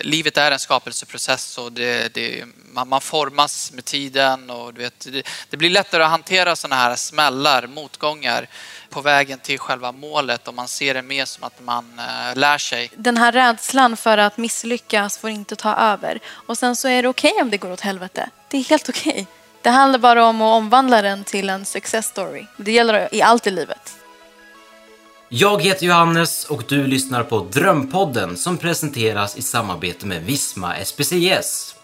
livet är en skapelseprocess och det, det, man, man, formas med tiden och du vet, det, det blir lättare att hantera sådana här smällar, motgångar på vägen till själva målet om man ser det mer som att man äh, lär sig. Den här rädslan för att misslyckas får inte ta över. Och sen så är det okej okay om det går åt helvete. Det är helt okej. Okay. Det handlar bara om att omvandla den till en success story. Det gäller i allt i livet. Jag heter Johannes och du lyssnar på Drömpodden som presenteras i samarbete med Visma SPCS.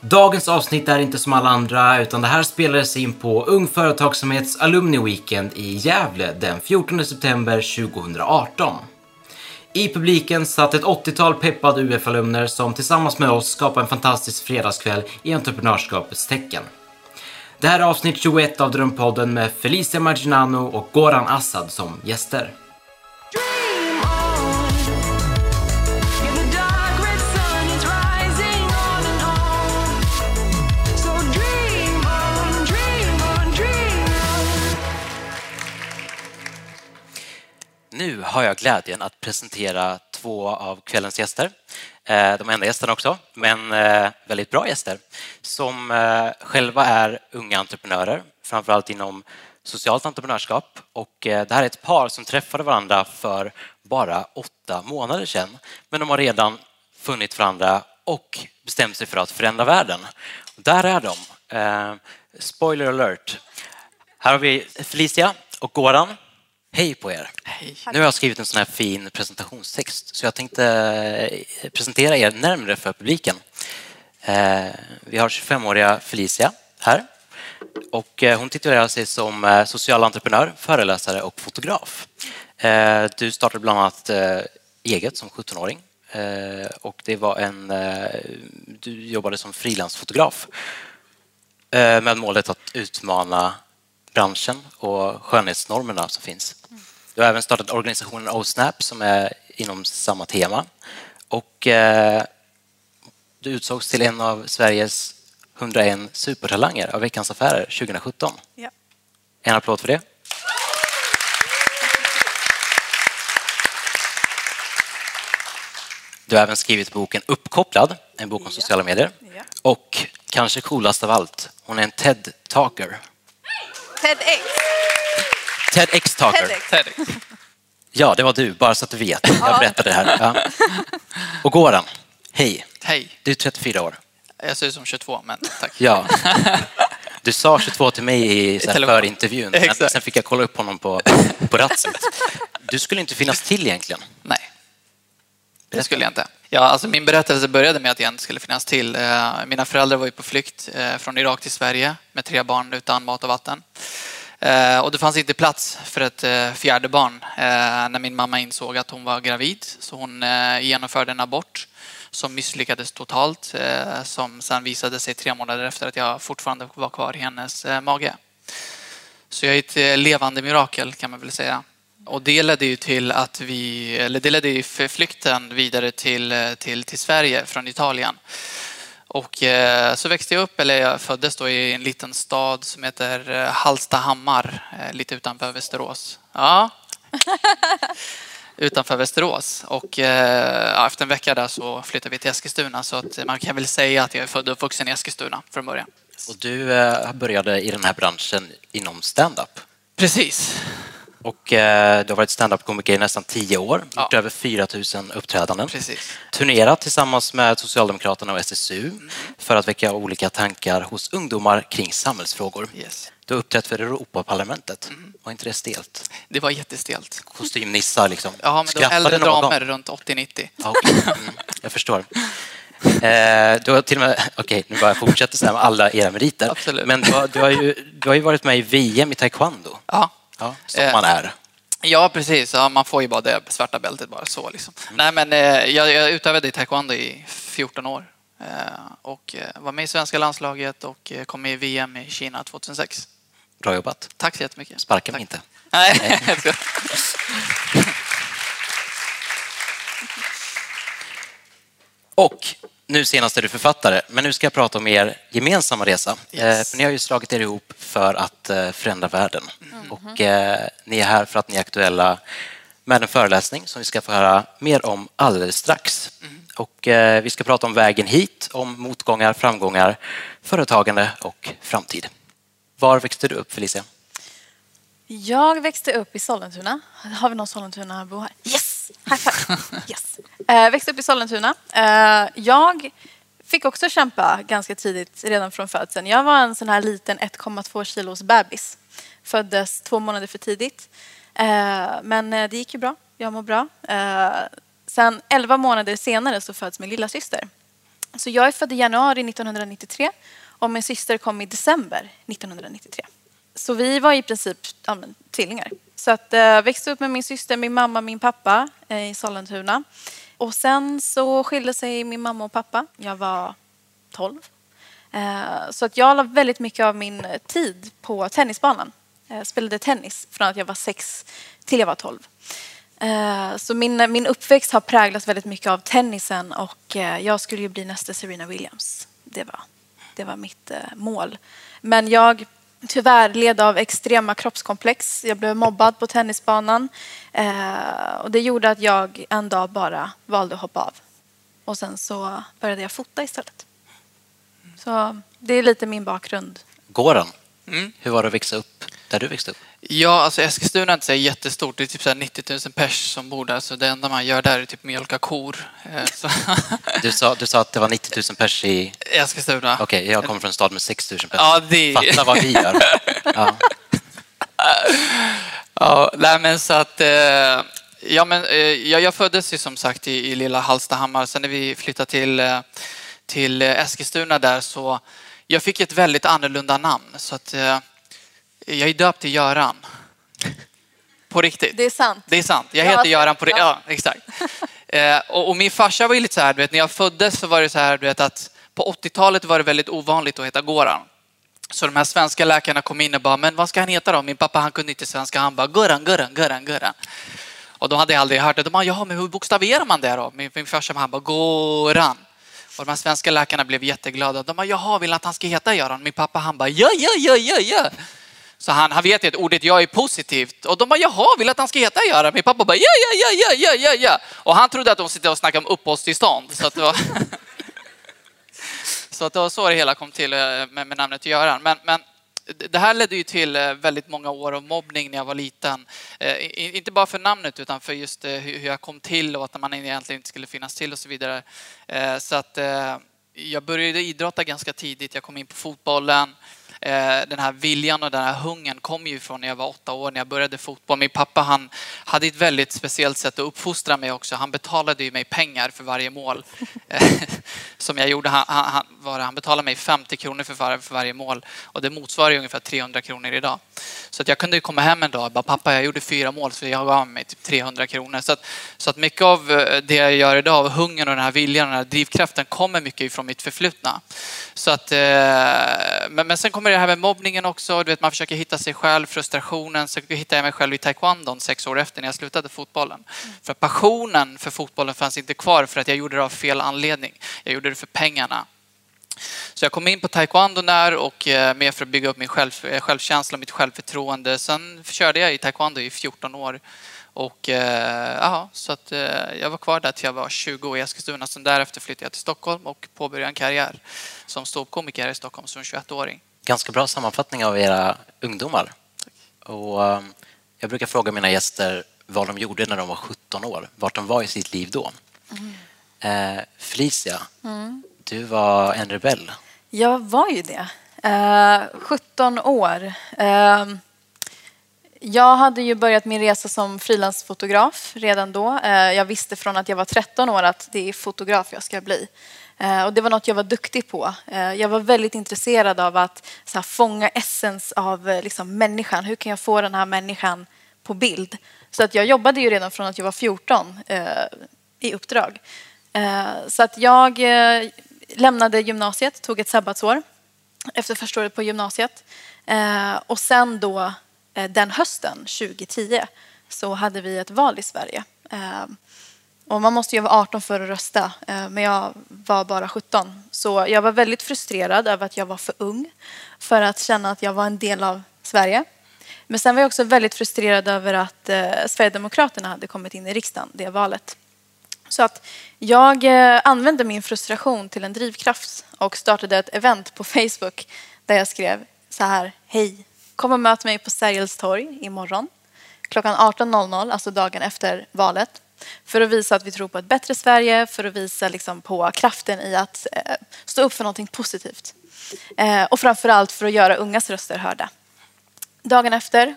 Dagens avsnitt är inte som alla andra utan det här spelades in på Ung Företagsamhets Alumni Weekend i Gävle den 14 september 2018. I publiken satt ett 80-tal peppade UF-alumner som tillsammans med oss skapade en fantastisk fredagskväll i entreprenörskapets tecken. Det här är avsnitt 21 av Drömpodden med Felicia Marginano och Goran Assad som gäster. Nu har jag glädjen att presentera två av kvällens gäster. Eh, de enda gästerna också, men eh, väldigt bra gäster som eh, själva är unga entreprenörer, framförallt inom socialt entreprenörskap. Och det här är ett par som träffade varandra för bara åtta månader sedan, men de har redan funnit varandra och bestämt sig för att förändra världen. Där är de. Spoiler alert. Här har vi Felicia och Goran. Hej på er! Hej. Nu har jag skrivit en sån här fin presentationstext så jag tänkte eh, presentera er närmre för publiken. Eh, vi har 25-åriga Felicia här och eh, hon titulerar sig som social entreprenör, föreläsare och fotograf. Du startade bland annat eget som 17-åring och det var en... Du jobbade som frilansfotograf med målet att utmana branschen och skönhetsnormerna som finns. Du har även startat organisationen OSNAP som är inom samma tema. Och eh, du utsågs till en av Sveriges 101 supertalanger av Veckans Affärer 2017. Ja. En applåd för det. Du har även skrivit boken Uppkopplad, en bok om sociala medier. Ja. Och kanske coolast av allt, hon är en TED-talker. TEDx. TEDx-talker. TEDx. Ja, det var du, bara så att du vet. Jag berättade det här. Ja. Och Goran, hej. Hej. Du är 34 år. Jag ser ut som 22, men tack. Ja. Du sa 22 till mig i så för intervjun, men sen fick jag kolla upp honom på, på Ratset. Du skulle inte finnas till egentligen. Nej, det skulle jag inte. Ja, alltså min berättelse började med att jag inte skulle finnas till. Eh, mina föräldrar var ju på flykt eh, från Irak till Sverige med tre barn utan mat och vatten. Eh, och det fanns inte plats för ett eh, fjärde barn eh, när min mamma insåg att hon var gravid. Så hon eh, genomförde en abort som misslyckades totalt, som sen visade sig tre månader efter att jag fortfarande var kvar i hennes mage. Så jag är ett levande mirakel kan man väl säga. Och det ledde ju till att vi, eller det ledde ju flykten vidare till, till, till Sverige från Italien. Och eh, så växte jag upp, eller jag föddes då i en liten stad som heter eh, Hallstahammar, eh, lite utanför Västerås. Ja. utanför Västerås. Och efter en vecka där så flyttade vi till Eskilstuna så att man kan väl säga att jag är född och uppvuxen i Eskilstuna från början. Och du började i den här branschen inom stand-up? Precis. Och eh, du har varit standup-komiker i nästan tio år, ja. gjort över 4 000 uppträdanden. Precis. Turnerat tillsammans med Socialdemokraterna och SSU mm. för att väcka olika tankar hos ungdomar kring samhällsfrågor. Yes. Du har uppträtt för Europaparlamentet. Mm. Var inte det stelt? Det var jättestelt. Kostymnissar liksom. Ja, men var äldre damer runt 80-90. Okay. Mm. Jag förstår. Eh, du har till och med, okej, okay, nu bara fortsätter så här med alla era meriter. Absolut. Men du har, du, har ju, du har ju varit med i VM i taekwondo. Ja. Ja, som man eh, är. Ja, precis. Ja, man får ju bara det svarta bältet bara så. Liksom. Mm. Nej, men eh, jag, jag utövade i taekwondo i 14 år eh, och var med i svenska landslaget och kom med i VM i Kina 2006. Bra jobbat. Tack så jättemycket. Sparka mig inte. Nej. och nu senast är du författare, men nu ska jag prata om er gemensamma resa. Eh, yes. För ni har ju slagit er ihop för att eh, förändra världen. Mm. Och eh, ni är här för att ni är aktuella med en föreläsning som vi ska få höra mer om alldeles strax. Mm. Och eh, vi ska prata om vägen hit, om motgångar, framgångar, företagande och framtid. Var växte du upp, Felicia? Jag växte upp i Sollentuna. Har vi någon Sollentuna-bo här? Yes! High five! Yes. Eh, växte upp i Sollentuna. Eh, jag fick också kämpa ganska tidigt, redan från födseln. Jag var en sån här liten 1,2 kilos bebis. Föddes två månader för tidigt. Eh, men eh, det gick ju bra. Jag mår bra. Eh, sen 11 månader senare så föds min lilla syster. Så jag är född i januari 1993 och min syster kom i december 1993. Så vi var i princip ja, men, tvillingar. Så att, eh, växte upp med min syster, min mamma, min pappa eh, i Sollentuna. Och sen så skilde sig min mamma och pappa. Jag var 12. Eh, så att jag la väldigt mycket av min tid på tennisbanan. Jag spelade tennis från att jag var sex till jag var 12. Eh, så min, min uppväxt har präglats väldigt mycket av tennisen och eh, jag skulle ju bli nästa Serena Williams. Det var, det var mitt mål. Men jag tyvärr led av extrema kroppskomplex. Jag blev mobbad på tennisbanan och det gjorde att jag en dag bara valde att hoppa av. Och sen så började jag fota istället. Så det är lite min bakgrund. Goran, mm. hur var det att växa upp där du växte upp? Ja, alltså Eskilstuna är inte så jättestort. Det är typ så 90 000 pers som bor där, så det enda man gör där är typ mjölka kor. Eh, du, sa, du sa att det var 90 000 pers i... Eskilstuna. Okej, okay, jag kommer från en stad med 6 000 pers. Ja, det... Fatta vad vi gör. Ja. ja, nej, men så att... Eh, ja, men, eh, jag, jag föddes ju som sagt i, i lilla Hallstahammar. Sen när vi flyttade till, till Eskilstuna där så... Jag fick ett väldigt annorlunda namn. Så att, jag är döpt till Göran. På riktigt. Det är sant. Det är sant. Jag heter Göran på riktigt. Ja, exakt. Eh, och, och, min farsa var ju lite så här, du vet, när jag föddes så var det så här, du vet, att på 80-talet var det väldigt ovanligt att heta Goran. Så de här svenska läkarna kom in och bara, men vad ska han heta då? Min pappa han kunde inte svenska, han bara Goran, Goran, Goran, Goran. Och de hade jag aldrig hört det. De bara, ja men hur bokstaverar man det då? Min, min farsa han bara, Goran. Och de här svenska läkarna blev jätteglada. De bara, jaha, vill att han ska heta Göran? Min pappa han bara, ja, ja, ja, ja, ja. Så han, han vet ju att ordet ja är positivt. Och de bara, jaha, vill att han ska heta Göran? Min pappa bara, ja, ja, ja, ja, ja, ja, ja. Och han trodde att de sitter och snackar om uppehållstillstånd. Så att det var... så att det var så det hela kom till eh, med, med namnet Göran. Men, men det här ledde ju till eh, väldigt många år av mobbning när jag var liten. Eh, inte bara för namnet utan för just eh, hur jag kom till och att man egentligen inte skulle finnas till och så vidare. Så att jag började idrotta ganska tidigt. Jag kom in på fotbollen. Eh, den här viljan och den här hungern kom ju från när jag var åtta år när jag började fotboll. Min pappa han hade ett väldigt speciellt sätt att uppfostra mig också. Han betalade ju mig pengar för varje mål eh, som jag gjorde. Han, han, var, han betalade mig 50 kronor för, var, för varje mål och det motsvarar ungefär 300 kronor idag. Så att jag kunde komma hem en dag och bara pappa jag gjorde fyra mål så jag gav mig typ 300 kronor. Så att, så att mycket av eh, det jag gör idag, av hungern och den här viljan och den här drivkraften kommer mycket ifrån mitt förflutna. Så att, men, men sen kommer kommer det här med mobbningen också. Du vet, man försöker hitta sig själv, frustrationen. Så hittade jag mig själv i taekwondon sex år efter när jag slutade fotbollen. Mm. För passionen för fotbollen fanns inte kvar för att jag gjorde det av fel anledning. Jag gjorde det för pengarna. Så jag kom in på taekwondo där och eh, mer för att bygga upp min själv, eh, självkänsla och mitt självförtroende. Sen körde jag i taekwondo i 14 år. Och, eh, aha, så att, eh, jag var kvar där till jag var 20 år i Eskilstuna. Sen därefter flyttade jag till Stockholm och påbörjade en karriär som ståuppkomiker i Stockholm som 21-åring ganska bra sammanfattning av era ungdomar. Och um, jag brukar fråga mina gäster vad de gjorde när de var 17 år, vart de var i sitt liv då. Mm. Eh, Felicia, mm. du var en rebell. Jag var ju det. Eh, 17 år. Eh, jag hade ju börjat min resa som frilansfotograf redan då. Eh, jag visste från att jag var 13 år att det är fotograf jag ska bli. Eh, och det var något jag var duktig på. Eh, jag var väldigt intresserad av att så här, fånga essens av eh, liksom, människan. Hur kan jag få den här människan på bild? Så att jag jobbade ju redan från att jag var 14 eh, i uppdrag. Eh, så att jag eh, lämnade gymnasiet, tog ett sabbatsår efter första året på gymnasiet. Eh, och sen då eh, den hösten, 2010, så hade vi ett val i Sverige. Och man måste ju vara 18 för att rösta, eh, men jag var bara 17. Så jag var väldigt frustrerad över att jag var för ung för att känna att jag var en del av Sverige. Men sen var jag också väldigt frustrerad över att eh, Sverigedemokraterna hade kommit in i riksdagen, det valet. Så att jag eh, använde min frustration till en drivkraft och startade ett event på Facebook där jag skrev så här. Hej, kom och möt mig på Sergels torg imorgon klockan 18.00, alltså dagen efter valet för att visa att vi tror på ett bättre Sverige, för att visa liksom på kraften i att eh, stå upp för någonting positivt. Eh, och framförallt för att göra ungas röster hörda. Dagen efter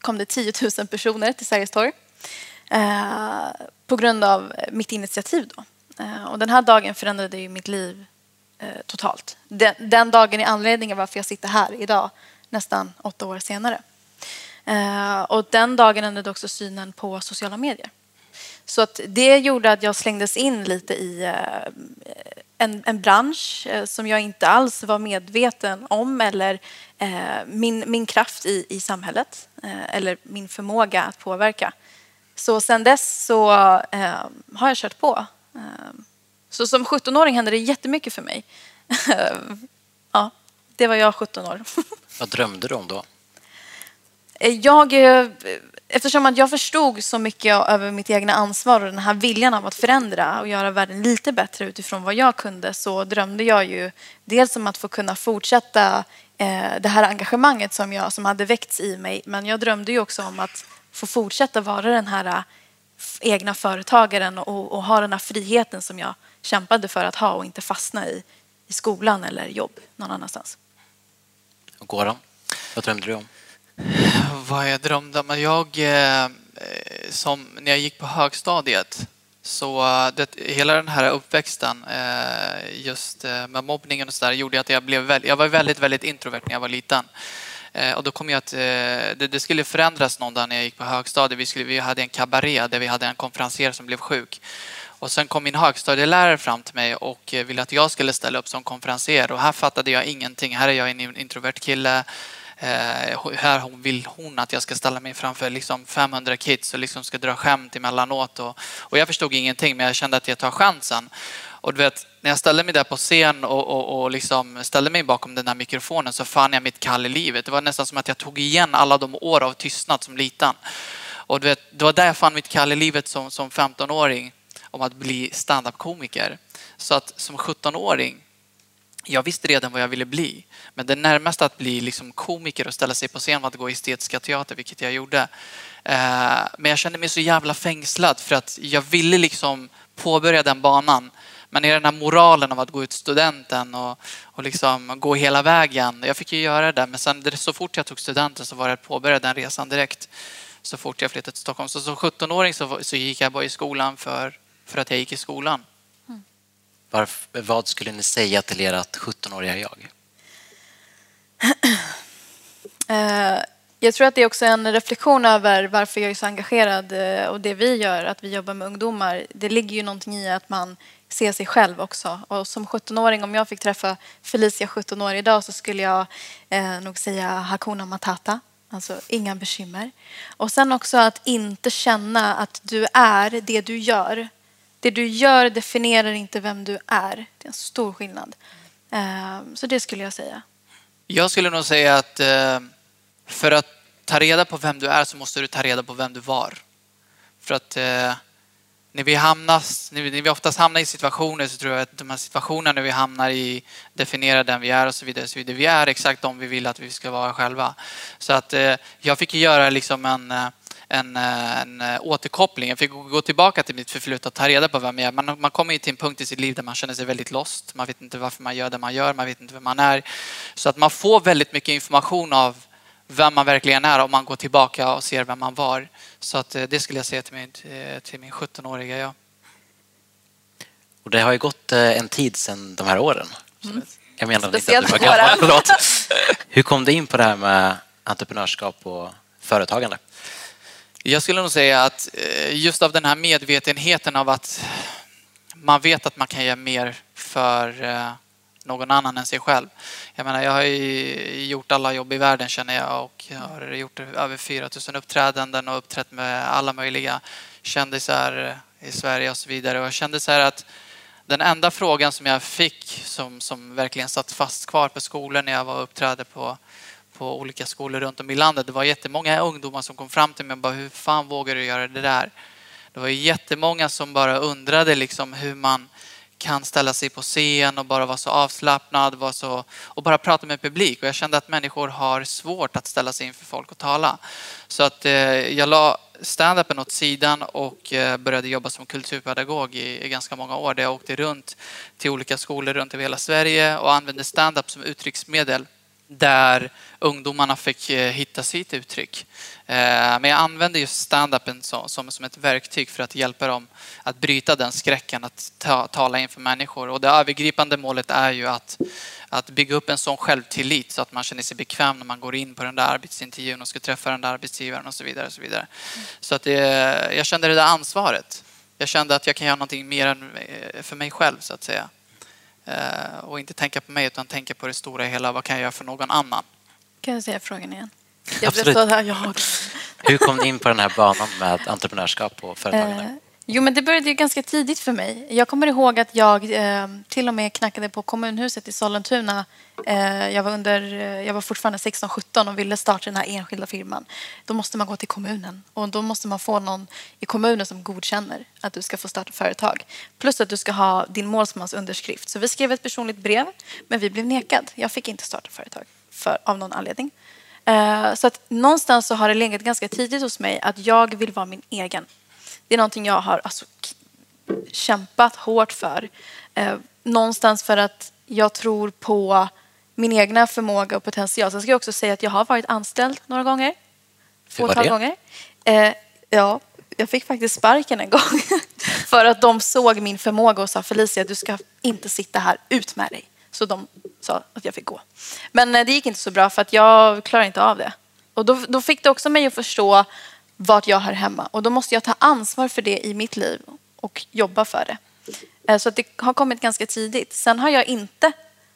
kom det 10 000 personer till Sergels torg eh, på grund av mitt initiativ. Då. Och den här dagen förändrade ju mitt liv totalt. Den, den, dagen är anledningen varför jag sitter här idag, nästan åtta år senare. Och den dagen ändrade också synen på sociala medier. Så att det gjorde att jag slängdes in lite i eh, en, en bransch eh, som jag inte alls var medveten om eller eh, min, min kraft i, i samhället eh, eller min förmåga att påverka. Så sen dess så har jag kört på. Så som 17-åring hände det jättemycket för mig. ja, det var jag 17 år. Vad drömde du om då? Eh, jag eh, eftersom att jag förstod så mycket över mitt egna ansvar och den här viljan av att förändra och göra världen lite bättre utifrån vad jag kunde så drömde jag ju dels om att få kunna fortsätta eh, det här engagemanget som, jag, som hade väckts i mig men jag drömde ju också om att få fortsätta vara den här egna företagaren och, och ha den här friheten som jag kämpade för att ha och inte fastna i, i skolan eller jobb någon annanstans. Och Goran, vad drömde du om? Vad jag drömde om? Jag, eh, som, när jag gick på högstadiet så eh, det, hela den här uppväxten eh, just med mobbningen och så där gjorde att jag blev väldigt, jag var väldigt, väldigt introvert när jag var liten. Och då kom jag att det, det, skulle förändras någon dag när jag gick på högstadiet. Vi, skulle, vi hade en kabaré där vi hade en konferenser som blev sjuk. Och sen kom min högstadielärare fram till mig och ville att jag skulle ställa upp som konferenser. Och här fattade jag ingenting. Här är jag en introvert kille Eh, här vill hon att jag ska ställa mig framför liksom 500 kids och liksom ska dra skämt emellanåt. Och, och jag förstod ingenting men jag kände att jag tar chansen. Och du vet, när jag ställde mig där på scen och, och, och liksom ställde mig bakom den där mikrofonen så fann jag mitt kall i livet. Det var nästan som att jag tog igen alla de år av tystnad som liten. Och du vet, det var där jag fann mitt kall i livet som, som 15-åring om att bli standup-komiker. Så att som 17-åring jag visste redan vad jag ville bli. Men det närmaste att bli liksom komiker och ställa sig på scen var att gå i estetiska teater, vilket jag gjorde. Eh, men jag kände mig så jävla fängslad för att jag ville liksom påbörja den banan. Men i den här moralen av att gå ut studenten och, och liksom gå hela vägen. Jag fick ju göra det, men sen så fort jag tog studenten så var det att påbörja den resan direkt. Så fort jag flyttade till Stockholm. Så som 17-åring så, så gick jag bara i skolan för, för att jag gick i skolan. Varför, vad skulle ni säga till ert 17-åriga jag? Eh, jag tror att det är också en reflektion över varför jag är så engagerad eh, och det vi gör, att vi jobbar med ungdomar. Det ligger ju någonting i att man ser sig själv också. Och som 17-åring, om jag fick träffa Felicia 17 år idag så skulle jag eh, nog säga Hakuna Matata. Alltså inga bekymmer. Och sen också att inte känna att du är det du gör det du gör definierar inte vem du är. Det är en stor skillnad. Ehm, så det skulle jag säga. Jag skulle nog säga att ehm, för att ta reda på vem du är så måste du ta reda på vem du var. För att eh, när vi, hamnas, när vi oftast hamnar i situationer så tror jag att de här situationerna vi hamnar i definierar den vi är och så vidare. Så vidare. Vi är exakt de vi vill att vi ska vara själva. Så att eh, jag fick göra liksom en eh, en, en återkoppling. Jag fick gå tillbaka till mitt förflutna och ta reda på vem jag är. Man, man kommer ju till en punkt i sitt liv där man känner sig väldigt lost. Man vet inte varför man gör det man gör, man vet inte vem man är. Så att man får väldigt mycket information av vem man verkligen är om man går tillbaka och ser vem man var. Så att eh, det skulle jag säga till min, eh, till min 17-åriga jag. Och det har ju gått eh, en tid sedan de här åren. Mm. Jag menar inte att du var gammal. Hur kom du in på det här med entreprenörskap och företagande? Jag skulle nog säga att eh, just av den här medvetenheten av att man vet att man kan göra mer för eh, någon annan än sig själv. Jag menar, jag har ju gjort alla jobb i världen känner jag och jag har gjort över 4000 uppträdanden och uppträtt med alla möjliga kändisar i Sverige och så vidare. Och jag kände så här att den enda frågan som jag fick som, som verkligen satt fast kvar på skolan när jag var och uppträdde på på olika skolor runt om i landet. Det var jättemånga ungdomar som kom fram till mig och bara hur fan vågar du göra det där? Det var jättemånga som bara undrade liksom hur man kan ställa sig på scen och bara vara så avslappnad vara så, och bara prata med publik. Och jag kände att människor har svårt att ställa sig inför folk och tala. Så att eh, jag la stand-upen åt sidan och eh, började jobba som kulturpedagog i, i, ganska många år. Där jag åkte runt till olika skolor runt över hela Sverige och använde stand-up som uttrycksmedel där ungdomarna fick eh, hitta sitt uttryck. Eh, men jag använde just stand-upen som, som ett verktyg för att hjälpa dem att bryta den skräcken att ta, tala inför människor. Och det övergripande målet är ju att, att bygga upp en sån självtillit så att man känner sig bekväm när man går in på den där arbetsintervjun och ska träffa den där arbetsgivaren och så vidare. Och så vidare. Så att det, jag kände det där ansvaret. Jag kände att jag kan göra någonting mer än för mig själv så att säga. Eh, och inte tänka på mig utan tänka på det stora hela. Vad kan jag göra för någon annan? Kan jag säga frågan igen? Jag blev så här, jag. Hur kom ni in på den här banan med entreprenörskap och företagande? Jo, men det började ju ganska tidigt för mig. Jag kommer ihåg att jag eh, till och med knackade på kommunhuset i Sollentuna. Eh, jag, var under, eh, jag var fortfarande 16-17 och ville starta den här enskilda firman. Då måste man gå till kommunen och då måste man få någon i kommunen som godkänner att du ska få starta företag. Plus att du ska ha din målsmans underskrift. Så vi skrev ett personligt brev, men vi blev nekad. Jag fick inte starta företag för, av någon anledning. Eh, så att någonstans så har det legat ganska tidigt hos mig att jag vill vara min egen. Det är någonting jag har alltså, kämpat hårt för. Eh, någonstans för att jag tror på min egna förmåga och potential. Sen ska jag också säga att jag har varit anställd några gånger. Fåtal gånger. Eh, ja, jag fick faktiskt sparken en gång. för att de såg min förmåga och sa Felicia, du ska inte sitta här, ut med dig. Så de sa att jag fick gå. Men eh, det gick inte så bra för att jag klarade inte av det. Och då, då fick det också mig att förstå vart jag hör hemma. Och då måste jag ta ansvar för det i mitt liv och jobba för det. Eh, så det har kommit ganska tidigt. Sen har jag inte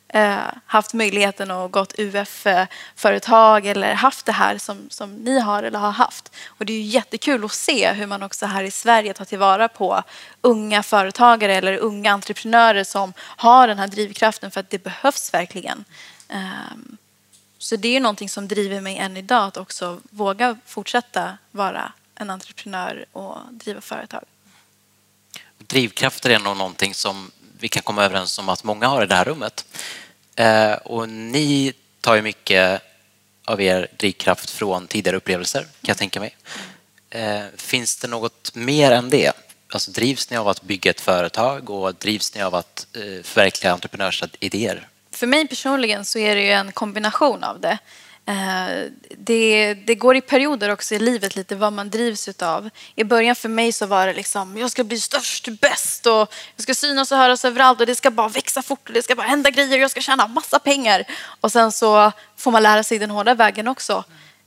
eh, haft möjligheten att gått UF-företag eller haft det här som, som ni har eller har haft. Och det är ju jättekul att se hur man också här i Sverige tar tillvara på unga företagare eller unga entreprenörer som har den här drivkraften för att det behövs verkligen. Um, så det är ju någonting som driver mig än idag att också våga fortsätta vara en entreprenör och driva företag. Drivkrafter är nog någonting som vi kan komma överens om att många har i det här rummet. Eh, och ni tar ju mycket av er drivkraft från tidigare upplevelser, kan jag tänka mig. Eh, finns det något mer än det? Alltså drivs ni av att bygga ett företag och drivs ni av att eh, förverkliga entreprenörsidéer? För mig personligen så är det ju en kombination av det. Eh, det, det, går i perioder också i livet lite vad man drivs utav. I början för mig så var det liksom, jag ska bli störst, bäst och jag ska synas och höras överallt och det ska bara växa fort och det ska bara hända grejer och jag ska tjäna massa pengar. Och sen så får man lära sig den hårda vägen också.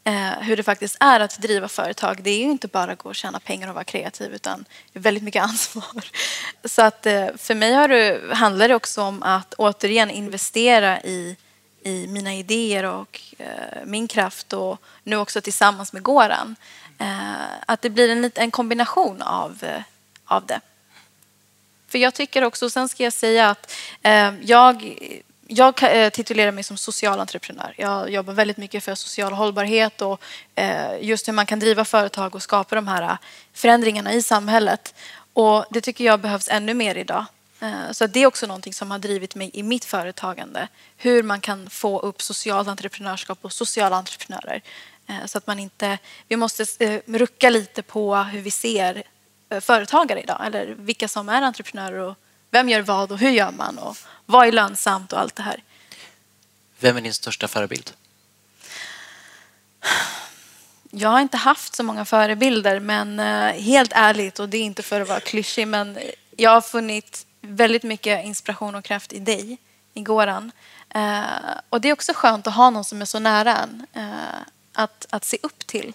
Eh, hur det faktiskt är att driva företag. Det är ju inte bara att gå och tjäna pengar och vara kreativ utan det är väldigt mycket ansvar. Så att eh, för mig har det, handlar det också om att återigen investera i i mina idéer och eh, min kraft och nu också tillsammans med Goran. Eh, att det blir en, en kombination av, eh, av det. För jag tycker också, sen ska jag säga att eh, jag jag eh, titulerar mig som social entreprenör. Jag jobbar väldigt mycket för social hållbarhet och eh, just hur man kan driva företag och skapa de här eh, förändringarna i samhället. Och det tycker jag behövs ännu mer idag. Så det är också någonting som har drivit mig i mitt företagande. Hur man kan få upp socialt entreprenörskap och sociala entreprenörer. Så att man inte, vi måste rucka lite på hur vi ser företagare idag. Eller vilka som är entreprenörer och vem gör vad och hur gör man och vad är lönsamt och allt det här. Vem är din största förebild? Jag har inte haft så många förebilder men helt ärligt och det är inte för att vara klyschig men jag har funnit väldigt mycket inspiration och kraft i dig, i Goran. Eh, och det är också skönt att ha någon som är så nära en eh, att, att se upp till.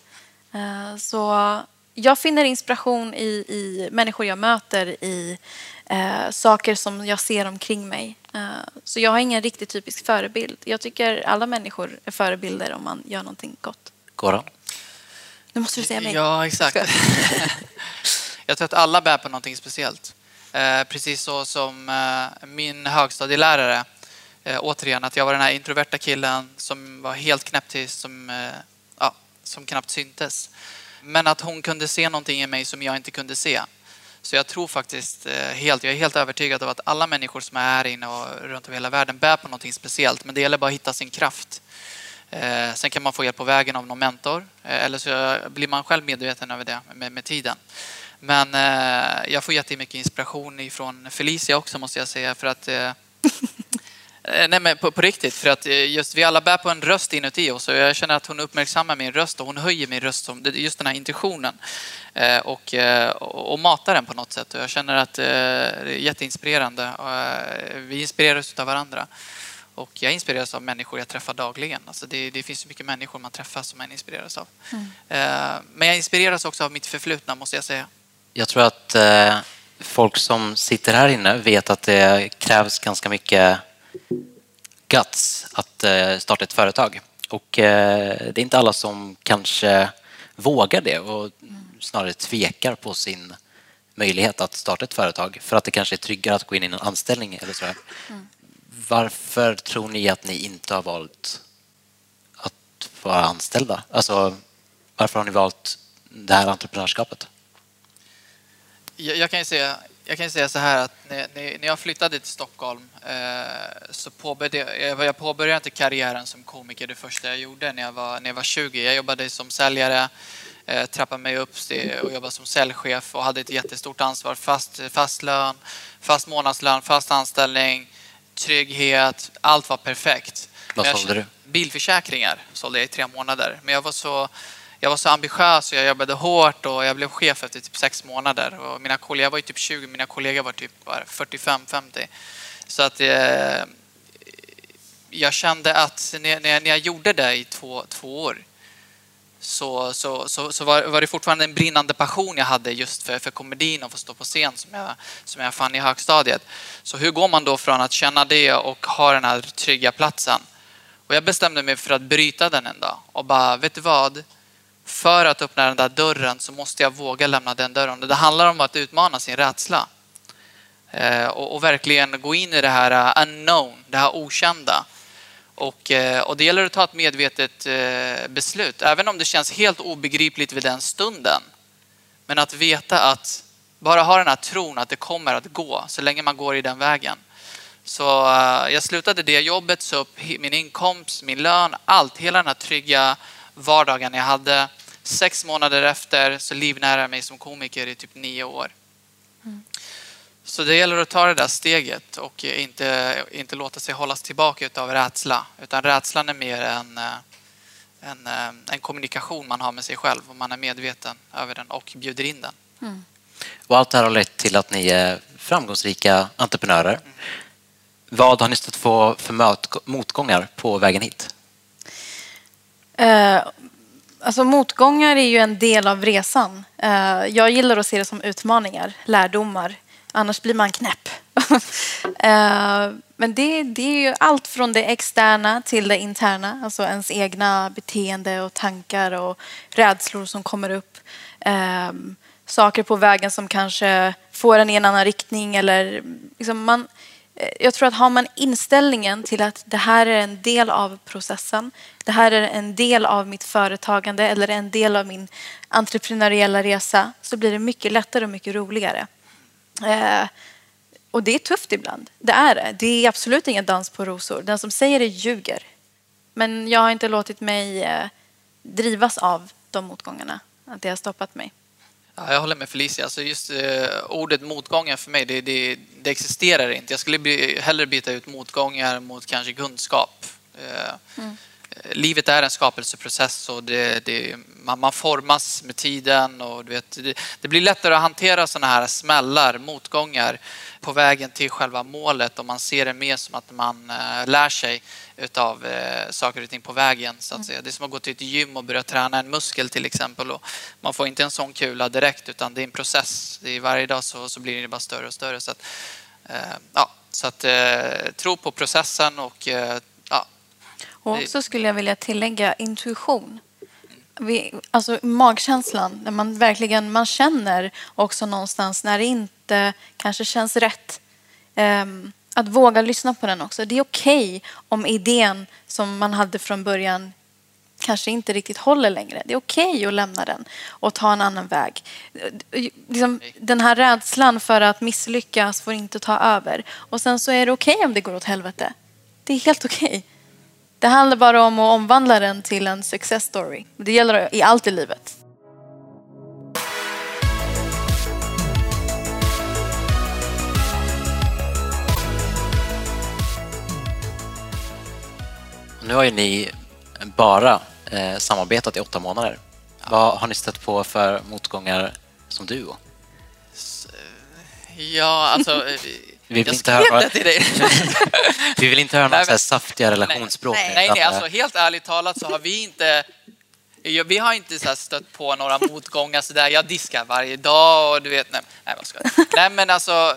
Eh, så jag finner inspiration i, i människor jag möter, i eh, saker som jag ser omkring mig. Eh, så jag har ingen riktigt typisk förebild. Jag tycker alla människor är förebilder om man gör någonting gott. Goran? Nu måste du säga mig. Ja, exakt. jag tror att alla bär på någonting speciellt. Eh, precis så som eh, min högstadielärare. Eh, återigen, att jag var den här introverta killen som var helt knäpptyst, som, ja, som knappt syntes. Men att hon kunde se någonting i mig som jag inte kunde se. Så jag tror faktiskt eh, helt, jag är helt övertygad om att alla människor som är här inne och runt över hela världen bär på någonting speciellt. Men det gäller bara att hitta sin kraft. Eh, sen kan man få hjälp på vägen av någon mentor eh, eller så blir man själv medveten över det med, med tiden. Men jag får jättemycket inspiration ifrån Felicia också måste jag säga för att nej men på, på, riktigt, för att just vi alla bär på en röst inuti oss och jag känner att hon uppmärksammar min röst och hon höjer min röst, just den här intuitionen och, och matar den på något sätt. Och jag känner att det är jätteinspirerande. Vi inspireras av varandra. Och jag inspireras av människor jag träffar dagligen. Alltså det, det finns så mycket människor man träffar som man inspireras av. Mm. Men jag inspireras också av mitt förflutna, måste jag säga. Jag tror att folk som sitter här inne vet att det krävs ganska mycket guts att eh, starta ett företag. Och eh, det är inte alla som kanske vågar det och snarare tvekar på sin möjlighet att starta ett företag för att det kanske är tryggare att gå in i en anställning eller så. Mm. Varför tror ni att ni inte har valt att vara anställda? Alltså, varför har ni valt det här entreprenörskapet? Jag, jag kan ju säga jag kan säga så här att när, när jag flyttade till Stockholm eh, så påbörjade jag, jag påbörjade inte karriären som komiker det första jag gjorde när jag var, när jag var 20. Jag jobbade som säljare, trappade mig upp och jobbade som säljchef och hade ett jättestort ansvar. Fast, fast lön, fast månadslön, fast anställning, trygghet. Allt var perfekt. Vad sålde du? Bilförsäkringar sålde jag i tre månader. Men jag var så jag var så ambitiös och jag jobbade hårt och jag blev chef efter typ sex månader. Och mina kollegor, jag var ju typ 20, mina kollegor var typ 45-50. Så att eh, jag kände att när, när, jag gjorde det i två, två år så, så, så, så var, var, det fortfarande en brinnande passion jag hade just för, för komedin och få stå på scen som jag, som jag fann i högstadiet. Så hur går man då från att känna det och ha den här trygga platsen? Och jag bestämde mig för att bryta den en dag och bara, vet du vad? för att öppna den där dörren så måste jag våga lämna den dörren. Det handlar om att utmana sin rädsla. Eh, och, och, verkligen gå in i det här uh, unknown, det här okända. Och, eh, och det gäller att ta ett medvetet eh, beslut, även om det känns helt obegripligt vid den stunden. Men att veta att bara ha den här tron att det kommer att gå så länge man går i den vägen. Så eh, jag slutade det jobbet, så upp min inkomst, min lön, allt, hela den här trygga vardagen jag hade. Sex månader efter så livnära mig som komiker i typ nio år. Så det gäller att ta det där steget och inte, inte låta sig hållas tillbaka av rädsla. Utan rädslan är mer en, en, en kommunikation man har med sig själv och man är medveten över den och bjuder in den. Mm. Och allt det här har lett till att ni är framgångsrika entreprenörer. Mm. Vad har ni stött på för motgångar på vägen hit? Uh, alltså motgångar är ju en del av resan. Uh, jag gillar att se det som utmaningar, lärdomar. Annars blir man knäpp. Eh, men det, det, är ju allt från det externa till det interna. Alltså ens egna beteende och tankar och rädslor som kommer upp. Eh, saker på vägen som kanske får en i en annan riktning. Eller liksom man, eh, jag tror att har man inställningen till att det här är en del av processen, det här är en del av mitt företagande eller en del av min entreprenöriella resa så blir det mycket lättare och mycket roligare. Eh, och det är tufft ibland. Det är det. Det är absolut ingen dans på rosor. Den som säger det ljuger. Men jag har inte låtit mig eh, drivas av de motgångarna. Att det har stoppat mig. Ja, jag håller med Felicia. Alltså just eh, ordet motgångar för mig, det, det, det existerar inte. Jag skulle bli, hellre byta ut motgångar mot kanske kunskap. Eh, mm. Livet är en skapelseprocess och det, det, man, man, formas med tiden. Och du vet, det, det blir lättare att hantera sådana här smällar, motgångar på vägen till själva målet om man ser det mer som att man äh, lär sig utav äh, saker och ting på vägen. Så att mm. säga. Det är som att gå till ett gym och börja träna en muskel till exempel. Och man får inte en sån kula direkt utan det är en process. Det är varje dag så, så blir det bara större och större. Så att, äh, ja, så att tro på processen och. Och också skulle jag vilja tillägga intuition vi, alltså magkänslan, när man verkligen man känner också någonstans när det inte kanske känns rätt. Um, att våga lyssna på den också. Det är okej okay om idén som man hade från början kanske inte riktigt håller längre. Det är okej att lämna den och ta en annan väg. Liksom, den här rädslan för att misslyckas får inte ta över. Och sen så är det okej om det går åt helvete. Det är helt okej. Det handlar bara om att omvandla den till en success story. Det gäller i allt i livet. Nu har ju ni bara eh, samarbetat i åtta månader. Vad har ni stött på för motgångar som duo? Ja, alltså... Vi vill inte höra- det till dig. Vi vill inte höra Nej, något så här saftiga relationsspråk. Nej, nej, nej, alltså eh, helt ärligt talat så har vi inte Vi har inte så här stött på några motgångar så där. Jag diskar varje dag och du vet, nej, nej vad ska jag? Nej men alltså,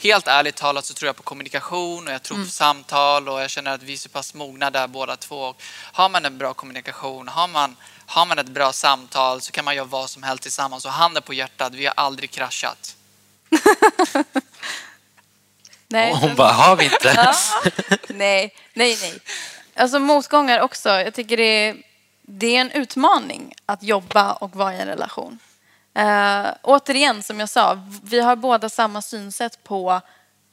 helt ärligt talat så tror jag på kommunikation och jag tror på samtal och jag känner att vi är så pass mogna där båda två. Och har man en bra kommunikation, har man, har man ett bra samtal så kan man göra vad som helst tillsammans och handen på hjärtat, vi har aldrig kraschat. Nej, och hon bara, har vi inte? nej, nej, nej. Alltså motgångar också. Jag tycker det är, det är en utmaning att jobba och vara i en relation. Uh, återigen, som jag sa, vi har båda samma synsätt på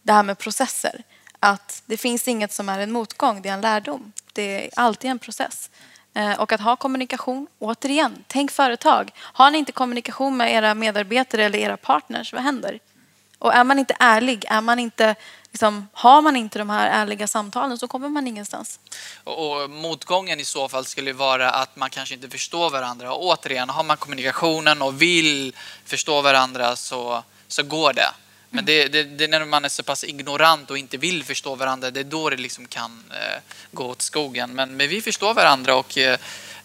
det här med processer. Att det finns inget som är en motgång, det är en lärdom. Det är alltid en process. Eh, Och att ha kommunikation, återigen, tänk företag. Har ni inte kommunikation med era medarbetare eller era partners, vad händer? Och är man inte ärlig, är man inte, liksom, har man inte de här ärliga samtalen så kommer man ingenstans. Och, och motgången i så fall skulle vara att man kanske inte förstår varandra. Och återigen, har man kommunikationen och vill förstå varandra så, så går det. Men det, det, det är när man är så pass ignorant och inte vill förstå varandra, det är då det liksom kan eh, gå åt skogen. Men, men vi förstår varandra och eh,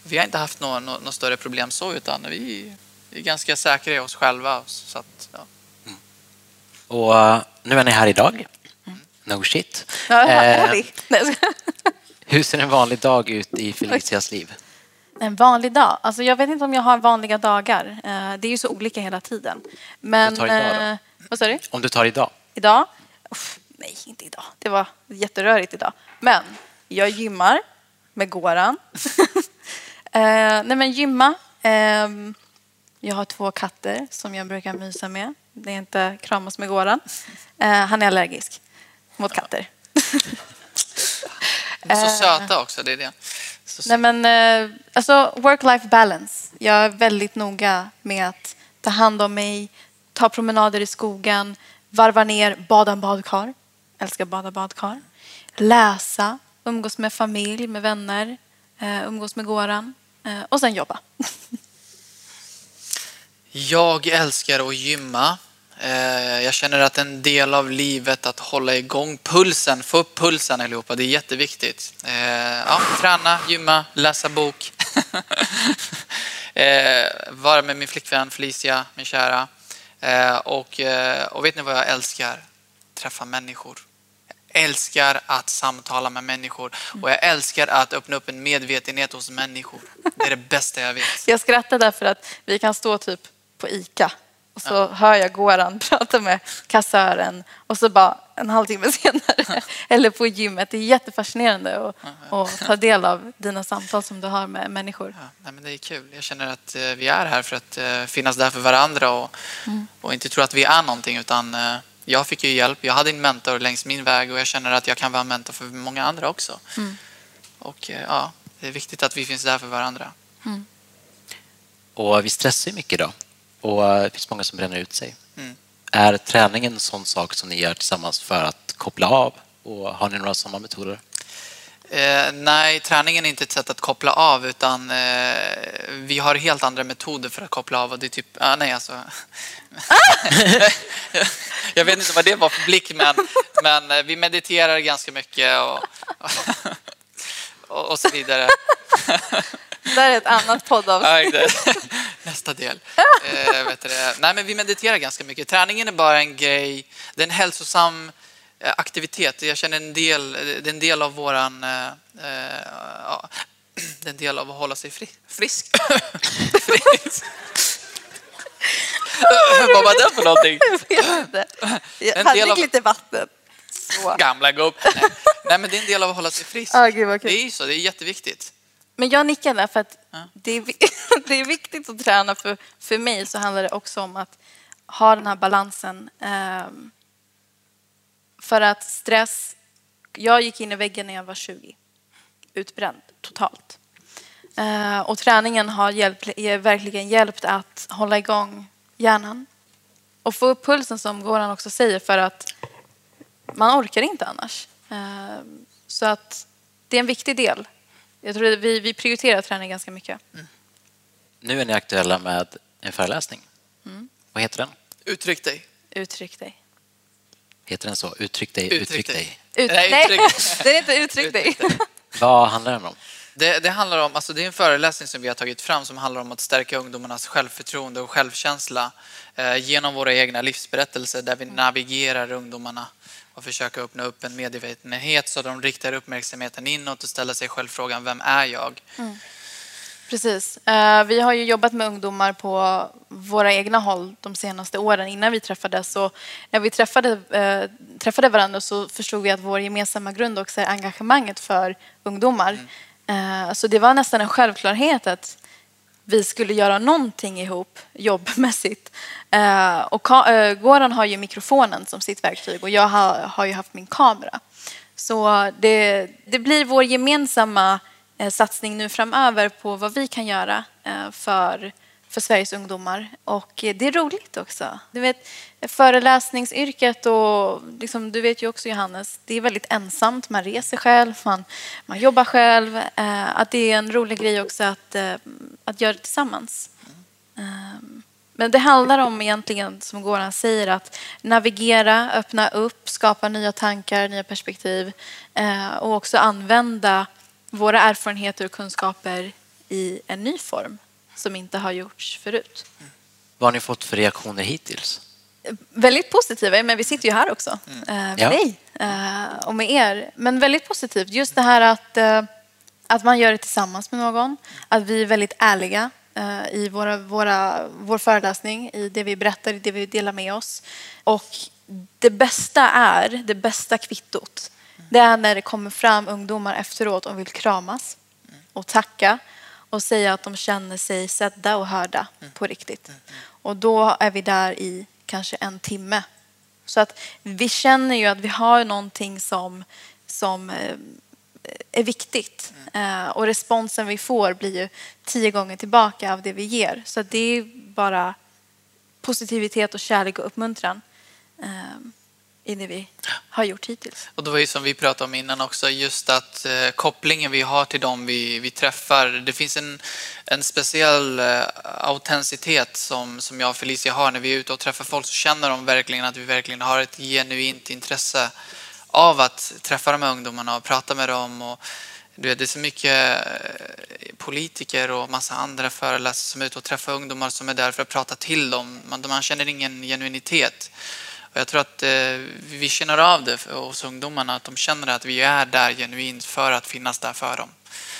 vi har inte haft något nå, nå större problem så, utan vi är ganska säkra i oss själva. Så att, ja. Och eh, nu är ni här idag. No shit. Ja, Eh, hur ser en vanlig dag ut i Felicias liv? En vanlig dag? Alltså jag vet inte om jag har vanliga dagar. Eh, Det är ju så olika hela tiden. Men... tar idag då? eh, Vad sa du? Om du tar idag? Idag? Uff, nej, inte idag. Det var jätterörigt idag. Men jag gymmar med Goran. eh, nej, men gymma. ehm, jag har två katter som jag brukar mysa med. Det är inte kramas med Goran. Eh, han är allergisk mot katter. Så söta också, det är det. Nej, men, eh, alltså, work-life balance. Jag är väldigt noga med att ta hand om mig, ta promenader i skogen, varva ner, bada badkar. Älskar bada badkar. Läsa, umgås med familj, med vänner, eh, umgås med Goran eh, och sen jobba. Jag älskar att gymma. Eh, jag känner att en del av livet att hålla igång pulsen, få upp pulsen allihopa, det är jätteviktigt. Eh, ja, träna, gymma, läsa bok. Eh, vara med min flickvän Felicia, min kära. Och, och vet ni vad jag älskar? Träffa människor. Jag älskar att samtala med människor och jag älskar att öppna upp en medvetenhet hos människor. Det är det bästa jag vet. Jag skrattar därför att vi kan stå typ på ICA och så hör jag Goran prata med kassören och så bara en halvtimme senare eller på gymmet. Det är jättefascinerande att, att ta del av dina samtal som du har med människor. Ja, nej, men det är kul. Jag känner att eh, vi är här för att eh, finnas där för varandra och, och inte tro att vi är någonting. Utan, eh, jag fick ju hjälp. Jag hade en mentor längs min väg och jag känner att jag kan vara en mentor för många andra också. Och eh, ja, det är viktigt att vi finns där för varandra. Och vi stressar ju mycket idag. Och eh, det finns många som bränner ut sig. Mm. Är träningen en sån sak som ni gör tillsammans för att koppla av? Och har ni några sådana metoder? Eh, nej, träningen är inte ett sätt att koppla av utan eh, vi har helt andra metoder för att koppla av. Och det är typ, ah, nej alltså. jag vet inte vad det var för blick men, men eh, vi mediterar ganska mycket och, och, och så vidare. Där är ett annat poddavsnitt. Nästa del. Eh, vet du det? Nej, men vi mediterar ganska mycket. Träningen är bara en grej. Det är en hälsosam eh, aktivitet. Jag känner en del, det är en del av våran... eh, eh, ja, det är en del av att hålla sig fri, frisk. frisk. Vad var det för någonting? Jag vet inte. Jag hade av- lite vatten. Så. Gamla gubb. Nej. Nej, men det är en del av att hålla sig frisk. Ah, gud Det är så, det är jätteviktigt. Men jag nickar där för att det, är, det är viktigt att träna. För, för mig så handlar det också om att ha den här balansen. ehm, för att stress... Jag gick in i väggen när jag var 20. Utbränd totalt. Eh, och träningen har hjälpt, eh, verkligen hjälpt att hålla igång hjärnan. Och få upp pulsen som Goran också säger för att man orkar inte annars. Eh, Så att det är en viktig del. Jag tror att vi, vi prioriterar träning ganska mycket. Nu är ni aktuella med en föreläsning. Mm. Vad heter den? Uttryck dig. Uttryck dig. Heter den så? Uttryck dig, Uttryck uttryck dig. dig. Ut, Nej, uttryck- det är inte uttryck dig. Uttryck dig. Vad handlar den om? Det, det handlar om, alltså det är en föreläsning som vi har tagit fram som handlar om att stärka ungdomarnas självförtroende och självkänsla eh, genom våra egna livsberättelser där vi navigerar ungdomarna och försöker öppna upp en medvetenhet så de riktar uppmärksamheten inåt och ställer sig själv frågan vem är jag? Precis. Eh, Vi har ju jobbat med ungdomar på våra egna håll de senaste åren innan vi träffades. Och när vi träffade, eh, träffade varandra så förstod vi att vår gemensamma grund också är engagemanget för ungdomar. Eh, Så det var nästan en självklarhet att vi skulle göra någonting ihop jobbmässigt. Eh, och eh, Goran har ju mikrofonen som sitt verktyg och jag har, har ju haft min kamera. Så det, det blir vår gemensamma eh, satsning nu framöver på vad vi kan göra eh, för, för Sveriges ungdomar. Och eh, det är roligt också. Du vet, föreläsningsyrket och liksom, du vet ju också Johannes, det är väldigt ensamt. Man reser själv, man, man jobbar själv. Eh, att det är en rolig grej också att, eh, att göra det tillsammans. Ehm, men det handlar om egentligen, som Goran säger, att navigera, öppna upp, skapa nya tankar, nya perspektiv eh, och också använda våra erfarenheter och kunskaper i en ny form som inte har gjorts förut. Vad har ni fått för reaktioner hittills? Väldigt positiva, men vi sitter ju här också eh, med Ja. dig eh, och med er. Men väldigt positivt. Just det här att, eh, att man gör det tillsammans med någon. Att vi är väldigt ärliga eh, i våra, våra, vår föreläsning, i det vi berättar, i det vi delar med oss. Och det bästa är, det bästa kvittot, det är när det kommer fram ungdomar efteråt och vill kramas och tacka och säga att de känner sig sedda och hörda på riktigt. Och då är vi där i kanske en timme. Så att vi känner ju att vi har någonting som, som eh, är viktigt. Eh, Och responsen vi får blir ju tio gånger tillbaka av det vi ger. Så det är bara positivitet och kärlek och uppmuntran eh, i det vi har gjort hittills. Och det var ju som vi pratade om innan också, just att eh, kopplingen vi har till dem vi, vi träffar. Det finns en, en speciell eh, autenticitet som, som jag och Felicia har när vi är ute och träffar folk så känner de verkligen att vi verkligen har ett genuint intresse av att träffa de här ungdomarna och prata med dem. Och, du vet, det är så mycket eh, politiker och massa andra föreläsare som är ute och träffar ungdomar som är där för att prata till dem. Man, man känner ingen genuinitet. Och jag tror att eh, vi känner av det för- hos ungdomarna, att de känner att vi är där genuint för att finnas där för dem.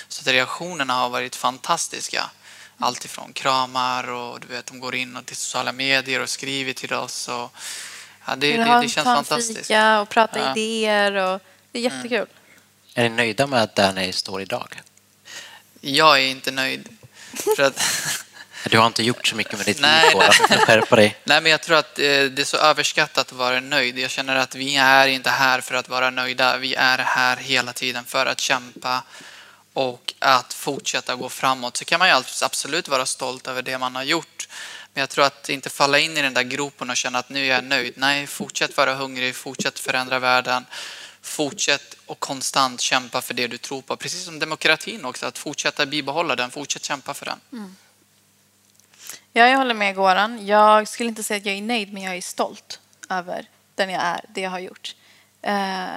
Så att reaktionerna har varit fantastiska. Allt ifrån kramar och du vet, de går in och till sociala medier och skriver till oss. Och, ja, det, det, det känns fantastiskt. fika och prata Ja. idéer. Och det är jättekul. Är ni nöjda med där ni står idag? Jag är inte nöjd. För att, Du har inte gjort så mycket med ditt Nej, liv, nej. Skärpa dig. Nej, men jag tror att eh, det är så överskattat att vara nöjd. Jag känner att vi är inte här för att vara nöjda. Vi är här hela tiden för att kämpa och att fortsätta gå framåt. Så kan man ju absolut vara stolt över det man har gjort. Men jag tror att inte falla in i den där gropen och känna att nu är jag nöjd. Nej, fortsätt vara hungrig, fortsätt förändra världen. Fortsätt och konstant kämpa för det du tror på. Precis som demokratin också, att fortsätta bibehålla den, fortsätt kämpa för den. Ja, jag håller med Goran. Jag skulle inte säga att jag är nöjd, men jag är stolt över den jag är, det jag har gjort. Eh,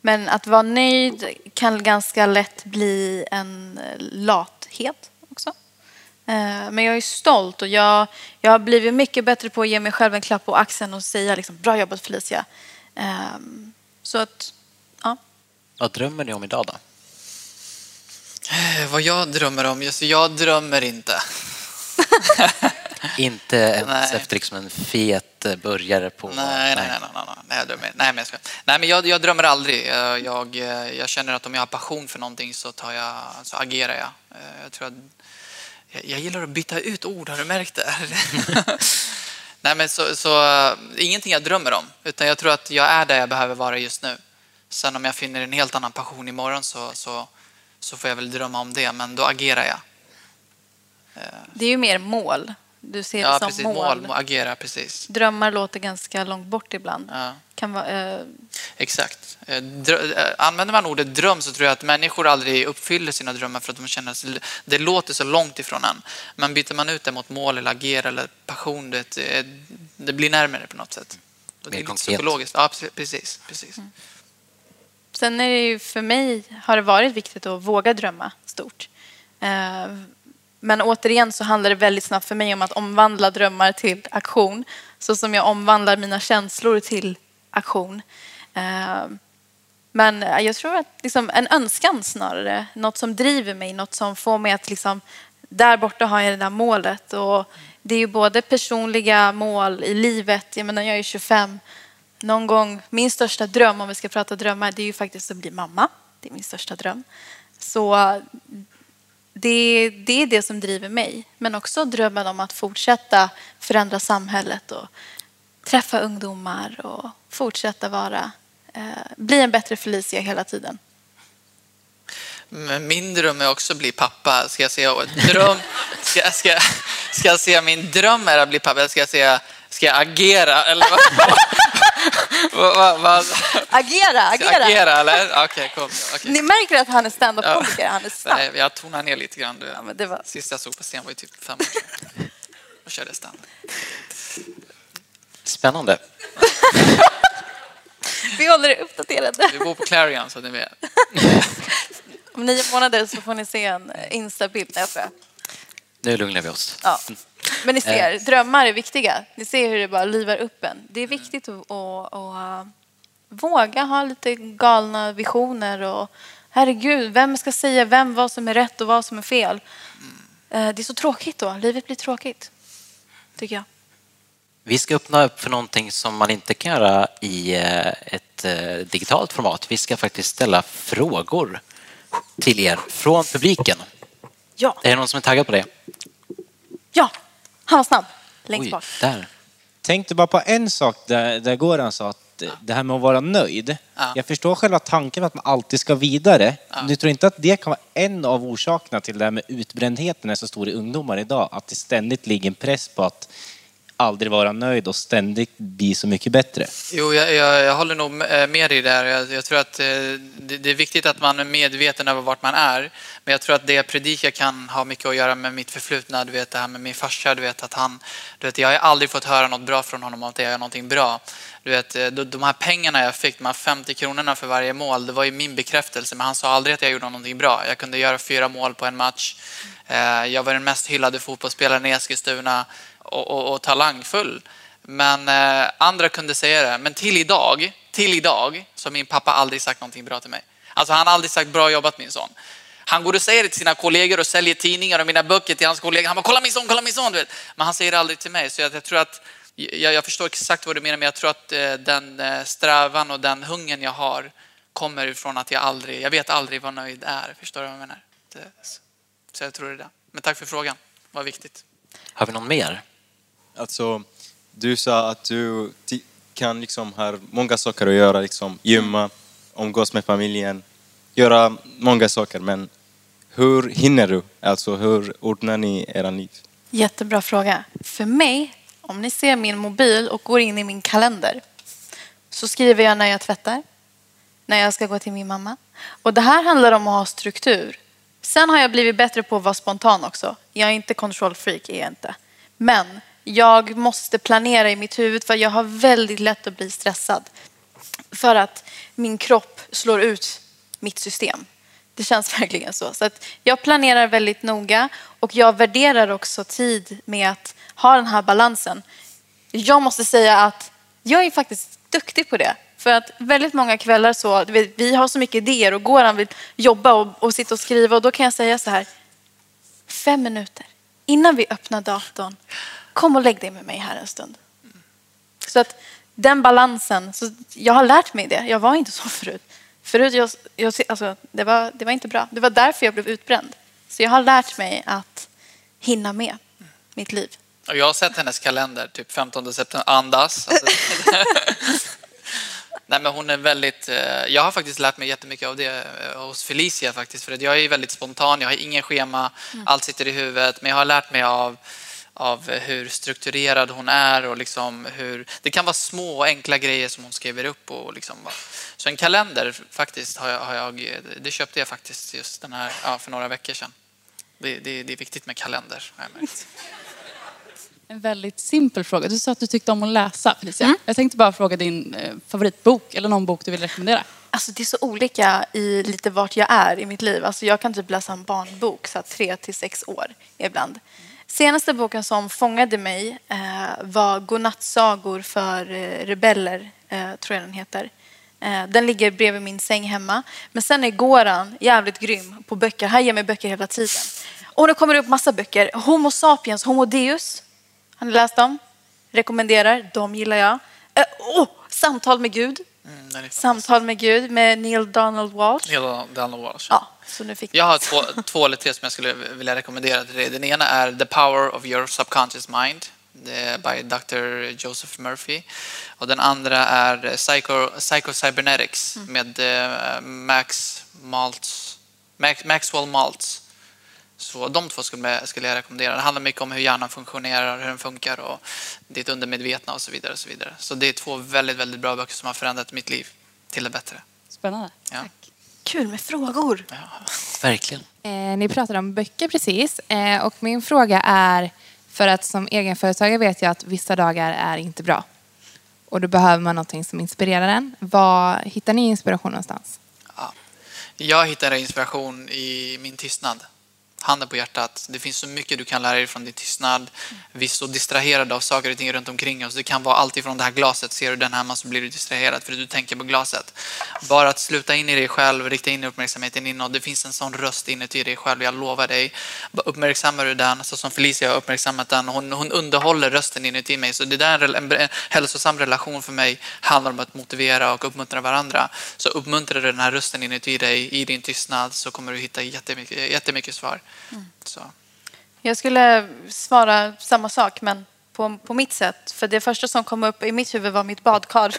Men att vara nöjd kan ganska lätt bli en lathet också. Eh, Men jag är stolt och jag, jag har blivit mycket bättre på att ge mig själv en klapp på axeln och säga liksom, bra jobbat Felicia. Eh, Så att, ja. Vad drömmer ni om idag då? Vad jag drömmer om? Just, jag drömmer inte. Inte ens Nej. efter liksom en fet eh, burgare på... Nej, nej, nej. nej, nej, nej, nej, jag drömmer. nej, men jag, ska. nej men jag, jag drömmer aldrig. Jag, jag, jag känner att om jag har passion för någonting så, tar jag, så agerar jag. Eh, Jag, tror att, jag, jag gillar att byta ut ord, har du märkt det? nej, men så, så, eh, ingenting jag drömmer om, utan jag tror att jag är där jag behöver vara just nu. Sen om jag finner en helt annan passion imorgon så, så, så får jag väl drömma om det, men då agerar jag. Det är ju mer mål. Du ser det Ja, som precis. mål. Mål, agera, precis. Drömmar låter ganska långt bort ibland. Ja. Kan vara, eh, Exakt. Eh, drö- eh, Använder man ordet dröm så tror jag att människor aldrig uppfyller sina drömmar för att de känner att det låter så långt ifrån en. Men byter man ut det mot mål eller agera eller passion, det, det blir närmare på något sätt. Och det Mer är lite konkret. psykologiskt. Ja, precis. precis, precis. Sen är det ju för mig har det varit viktigt att våga drömma stort. Eh, men återigen så handlar det väldigt snabbt för mig om att omvandla drömmar till aktion. Så som jag omvandlar mina känslor till aktion. Ehm, men jag tror att liksom en önskan snarare, något som driver mig, något som får mig att liksom, där borta har jag det där målet. Och det är ju både personliga mål i livet, jag menar jag är 25, någon gång, min största dröm om vi ska prata drömmar, det är ju faktiskt att bli mamma. Det är min största dröm. Så det, det är det som driver mig. Men också drömmen om att fortsätta förändra samhället och träffa ungdomar och fortsätta vara, eh, bli en bättre Felicia hela tiden. Min dröm är också att bli pappa. Ska jag säga dröm? Ska, ska, ska jag säga min dröm är att bli pappa? Eller ska jag säga ska jag agera? Eller vad? Vad, vad? Agera, agera! agera eller? Okej, cool. Okej. Ni märker att han är stand-up-komiker, han är snabb. Nej, jag tonar ner lite grann. Ja, men det var... Sist jag såg på scen var ju typ fem år sedan. Då körde jag stand. Spännande. Vi håller er uppdaterade. Vi bor på Clarion så ni vet. Om nio månader så får ni se en eh, Insta-bild. Nu lugnar vi oss. Ja. Men ni ser, drömmar är viktiga. Ni ser hur det bara livar upp en. Det är viktigt att, att, att våga ha lite galna visioner. Och, herregud, vem ska säga vem vad som är rätt och vad som är fel? Eh, Det är så tråkigt då. Livet blir tråkigt, tycker jag. Vi ska öppna upp för någonting som man inte kan göra i eh, ett eh, digitalt format. Vi ska faktiskt ställa frågor till er från publiken. Ja, Är det någon som är taggad på det? ja. Han var snabb. Längst Oj, bak. där. Tänkte bara på en sak där, där Goran sa att det här med att vara nöjd. Ja. Jag förstår själva tanken med att man alltid ska vidare. Men du tror inte att det kan vara en av orsakerna till det här med utbrändheten är så stor i ungdomar idag? Att det ständigt ligger en press på att aldrig vara nöjd och ständigt bli så mycket bättre. Jo, jag, jag, jag håller nog eh, med dig där. Jag, jag tror att eh, det, det är viktigt att man är medveten över vart man är. Men jag tror att det jag predikar kan ha mycket att göra med mitt förflutna. Du vet det här med min farsa, du vet att han... Du vet, jag har aldrig fått höra något bra från honom om att jag gör någonting bra. Du vet, eh, de, här pengarna jag fick, de här 50 kronorna för varje mål, det var ju min bekräftelse. Men han sa aldrig att jag gjorde någonting bra. Jag kunde göra fyra mål på en match. Eh, jag var den mest hyllade fotbollsspelaren i Eskilstuna och, och, och talangfull. Men eh, andra kunde säga det. Men till idag, till idag, så har min pappa aldrig sagt någonting bra till mig. Alltså han har aldrig sagt bra jobbat min son. Han går och säger det till sina kollegor och säljer tidningar och mina böcker till hans kollegor. Han bara kolla min son, kolla min son. Du vet. Men han säger det aldrig till mig. Så jag, jag tror att, jag, jag förstår exakt vad du menar men jag tror att eh, den eh, strävan och den hungern jag har kommer ifrån att jag aldrig, jag vet aldrig vad nöjd är. Förstår du vad jag menar? Det, så jag tror det är det. Men tack för frågan, vad viktigt. Har vi någon mer? Alltså, du sa att du kan liksom ha många saker att göra, liksom gymma, umgås med familjen, göra många saker. Men hur hinner du? Alltså, hur ordnar ni era liv? Jättebra fråga. För mig, om ni ser min mobil och går in i min kalender så skriver jag när jag tvättar, när jag ska gå till min mamma. Och det här handlar om att ha struktur. Sen har jag blivit bättre på att vara spontan också. Jag är inte kontrollfreak, är jag inte. Men jag måste planera i mitt huvud för jag har väldigt lätt att bli stressad. För att min kropp slår ut mitt system. Det känns verkligen så. så att jag planerar väldigt noga och jag värderar också tid med att ha den här balansen. Jag måste säga att jag är faktiskt duktig på det. För att väldigt många kvällar så, vet, vi har så mycket idéer och Goran vill jobba och, och sitta och skriva och då kan jag säga så här, fem minuter innan vi öppnar datorn, kom och lägg dig med mig här en stund. Så att den balansen, så jag har lärt mig det. Jag var inte så förut. Förut, jag, jag, alltså, det, var, det var inte bra. Det var därför jag blev utbränd. Så jag har lärt mig att hinna med mitt liv. Och jag har sett hennes kalender, typ 15 september, andas. Alltså, Nej, men hon är väldigt... eh, Jag har faktiskt lärt mig jättemycket av det eh, hos Felicia faktiskt. För att jag är väldigt spontan, jag har ingen schema, allt sitter i huvudet. Men jag har lärt mig av, av hur strukturerad hon är och liksom hur... Det kan vara små och enkla grejer som hon skriver upp. Och liksom, så en kalender faktiskt har jag, har jag... Det köpte jag faktiskt just den här, ja, för några veckor sedan. Det, det, det är viktigt med kalender, har jag märkt. En väldigt simpel fråga. Du sa att du tyckte om att läsa, Felicia. Jag tänkte bara fråga din eh, favoritbok eller någon bok du vill rekommendera. Alltså det är så olika i lite vart jag är i mitt liv. Alltså jag kan typ läsa en barnbok så här, tre till sex år ibland. Senaste boken som fångade mig eh, var Godnattsagor för eh, rebeller, eh, tror jag den heter. Den ligger bredvid min säng hemma. Men sen är Goran jävligt grym på böcker. Han ger mig böcker hela tiden. Och nu kommer det upp massa böcker. Homo sapiens, Homo deus. Har ni läst dem? Rekommenderar. De gillar jag. Oh, Samtal med Gud. Mm, Samtal med Gud med Neil Donald Walsh. Hela Donald Walsh. Ja, så nu fick Jag har två, två eller tre som jag skulle vilja rekommendera till dig. Den ena är The Power of Your Subconscious Mind by Dr. Joseph Murphy. Och den andra är Psycho, Psycho-Cybernetics med eh, Max Maltz, Max, Maxwell Maltz. Så de två skulle, skulle jag rekommendera. Det handlar mycket om hur hjärnan funktionerar, hur den funkar och ditt undermedvetna och så vidare. Och så, vidare. så det är två väldigt, väldigt bra böcker som har förändrat mitt liv till det bättre. Spännande. Ja. Kul med frågor. Verkligen. Eh, ni pratade om böcker precis. Eh, och min fråga är, för att som egenföretagare vet jag att vissa dagar är inte bra. Och då behöver man någonting som inspirerar en. Var hittar ni inspiration någonstans? Ja. Jag hittade inspiration i min tystnad. Handen på hjärtat. Det finns så mycket du kan lära dig från din tystnad. Vi är så distraherade av saker och ting runt omkring oss. Det kan vara allt ifrån det här glaset. Ser du den hemma så blir du distraherad för att du tänker på glaset. Bara att sluta in i dig själv, rikta in uppmärksamheten inåt. Det finns en sån röst inuti dig själv, jag lovar dig. Uppmärksammar du den, så som Felicia har uppmärksammat den. Hon, hon underhåller rösten inuti mig. Så det där är en, en hälsosam relation för mig handlar om att motivera och uppmuntra varandra. Så uppmuntrar du den här rösten inuti dig i din tystnad så kommer du hitta jättemycket, jättemycket svar. Så. Jag skulle svara samma sak, men på, på mitt sätt. För det första som kom upp i mitt huvud var mitt badkar.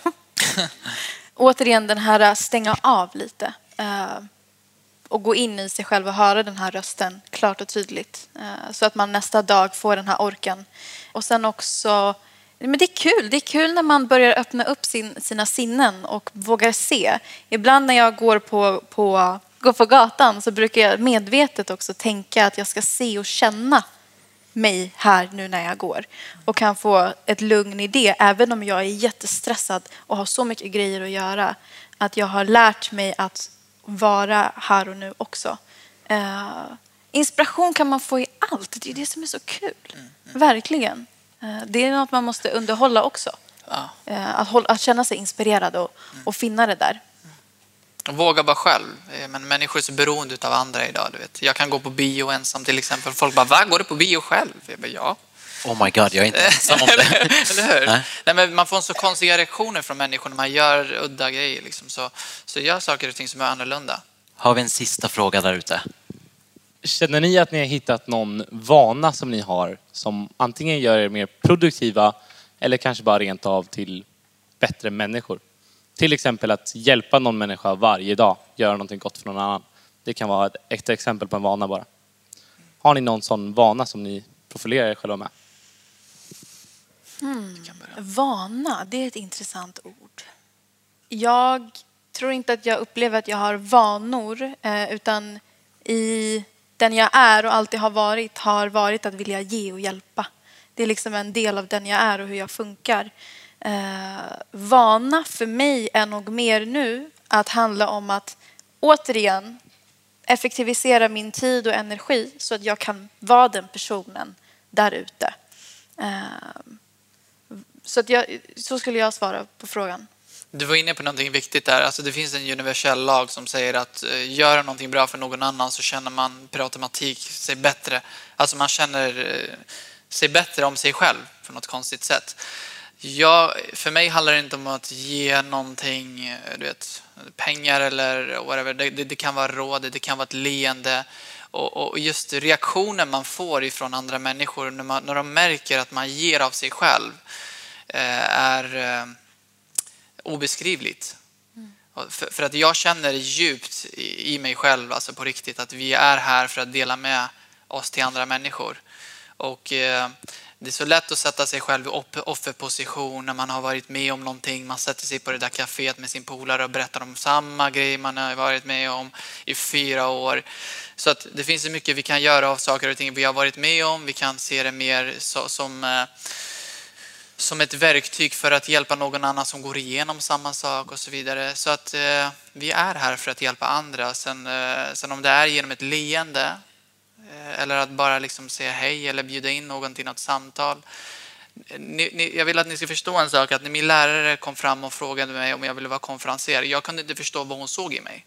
Återigen den här stänga av lite. eh, och gå in i sig själv och höra den här rösten klart och tydligt. eh, så att man nästa dag får den här orken. Och sen också men det är kul. Det är kul när man börjar öppna upp sin, sina sinnen och vågar se. Ibland när jag går på, på, går på gatan så brukar jag medvetet också tänka att jag ska se och känna mig här nu när jag går och kan få ett lugn i det även om jag är jättestressad och har så mycket grejer att göra. Att jag har lärt mig att vara här och nu också. Eh, inspiration kan man få i allt. Det är det som är så kul. Verkligen. Eh, det är något man måste underhålla också. Ja. Eh, att, hålla, att känna sig inspirerad och, och finna det där. Våga vara själv. Eh, Men människor är så beroende av andra idag. Du vet. Jag kan gå på bio ensam till exempel. Folk bara, va? Går du på bio själv? Jag bara, ja. Oh my god, jag är inte ensam om det. Eller hur? Nej. Nej. men man får så konstiga reaktioner från människor när man gör udda grejer. Liksom. Så, så gör saker och ting som är annorlunda. Har vi en sista fråga där ute? Känner ni att ni har hittat någon vana som ni har som antingen gör er mer produktiva eller kanske bara rent av till bättre människor? Till exempel att hjälpa någon människa varje dag, göra någonting gott för någon annan. Det kan vara ett, exempel på en vana bara. Har ni någon sån vana som ni profilerar er själva med? Vana, det är ett intressant ord. Jag tror inte att jag upplever att jag har vanor eh, utan i den jag är och alltid har varit har varit att vilja ge och hjälpa. Det är liksom en del av den jag är och hur jag funkar. Eh, vana för mig är nog mer nu att handla om att återigen effektivisera min tid och energi så att jag kan vara den personen där ute. Eh, så, att jag, så skulle jag svara på frågan. Du var inne på någonting viktigt där. Alltså det finns en universell lag som säger att eh, göra någonting bra för någon annan så känner man per automatik sig bättre. Alltså man känner... Eh, sig bättre om sig själv på något konstigt sätt. Jag, för mig handlar det inte om att ge någonting, du vet, pengar eller whatever. Det, det, det kan vara råd, det kan vara ett leende. Och, och just reaktionen man får ifrån andra människor när, man, när de märker att man ger av sig själv eh, är eh, obeskrivligt. För, för, att jag känner djupt i, i mig själv, alltså på riktigt, att vi är här för att dela med oss till andra människor. Och eh, det är så lätt att sätta sig själv i offerposition när man har varit med om någonting. Man sätter sig på det där kaféet med sin polare och berättar om samma grej man har varit med om i fyra år. Så att det finns så mycket vi kan göra av saker och ting vi har varit med om. Vi kan se det mer så, som, eh, som ett verktyg för att hjälpa någon annan som går igenom samma sak och så vidare. Så att eh, vi är här för att hjälpa andra. Sen, eh, sen om det är genom ett leende Eh, eller att bara liksom säga hej eller bjuda in någon till något samtal. Ni, ni, jag vill att ni ska förstå en sak, att när min lärare kom fram och frågade mig om jag ville vara konferenser, jag kunde inte förstå vad hon såg i mig.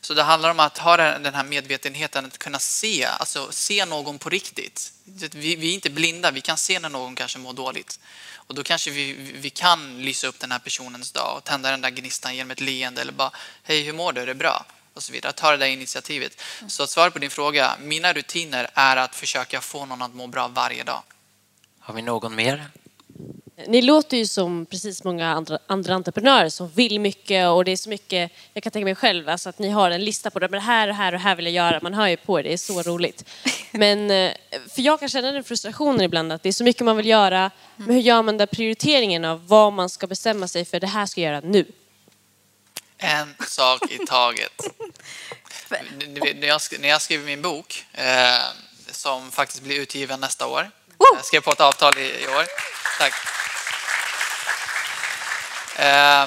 Så det handlar om att ha den här medvetenheten, att kunna se, alltså se någon på riktigt. Vi, vi är inte blinda, vi kan se när någon kanske mår dåligt. Och då kanske vi, vi kan lysa upp den här personens dag och tända den där gnistan genom ett leende eller bara Hej, hur mår du? Är det bra? Och så vidare. Ta det där initiativet. Så att svara på din fråga, mina rutiner är att försöka få någon att må bra varje dag. Har vi någon mer? Ni låter ju som precis många andra, andra entreprenörer som vill mycket och det är så mycket, jag kan tänka mig själv, alltså att ni har en lista på det, men det här och här och här vill jag göra. Man hör ju på er, det är så roligt. Men, eh, för jag kan känna den frustrationen ibland att det är så mycket man vill göra, men hur gör man den prioriteringen av vad man ska bestämma sig för, det här ska jag göra nu? En sak i taget. när, jag, när jag skriver min bok, eh, som faktiskt blir utgiven nästa år. Jag skrev på ett avtal i, i år. Tack. Eh,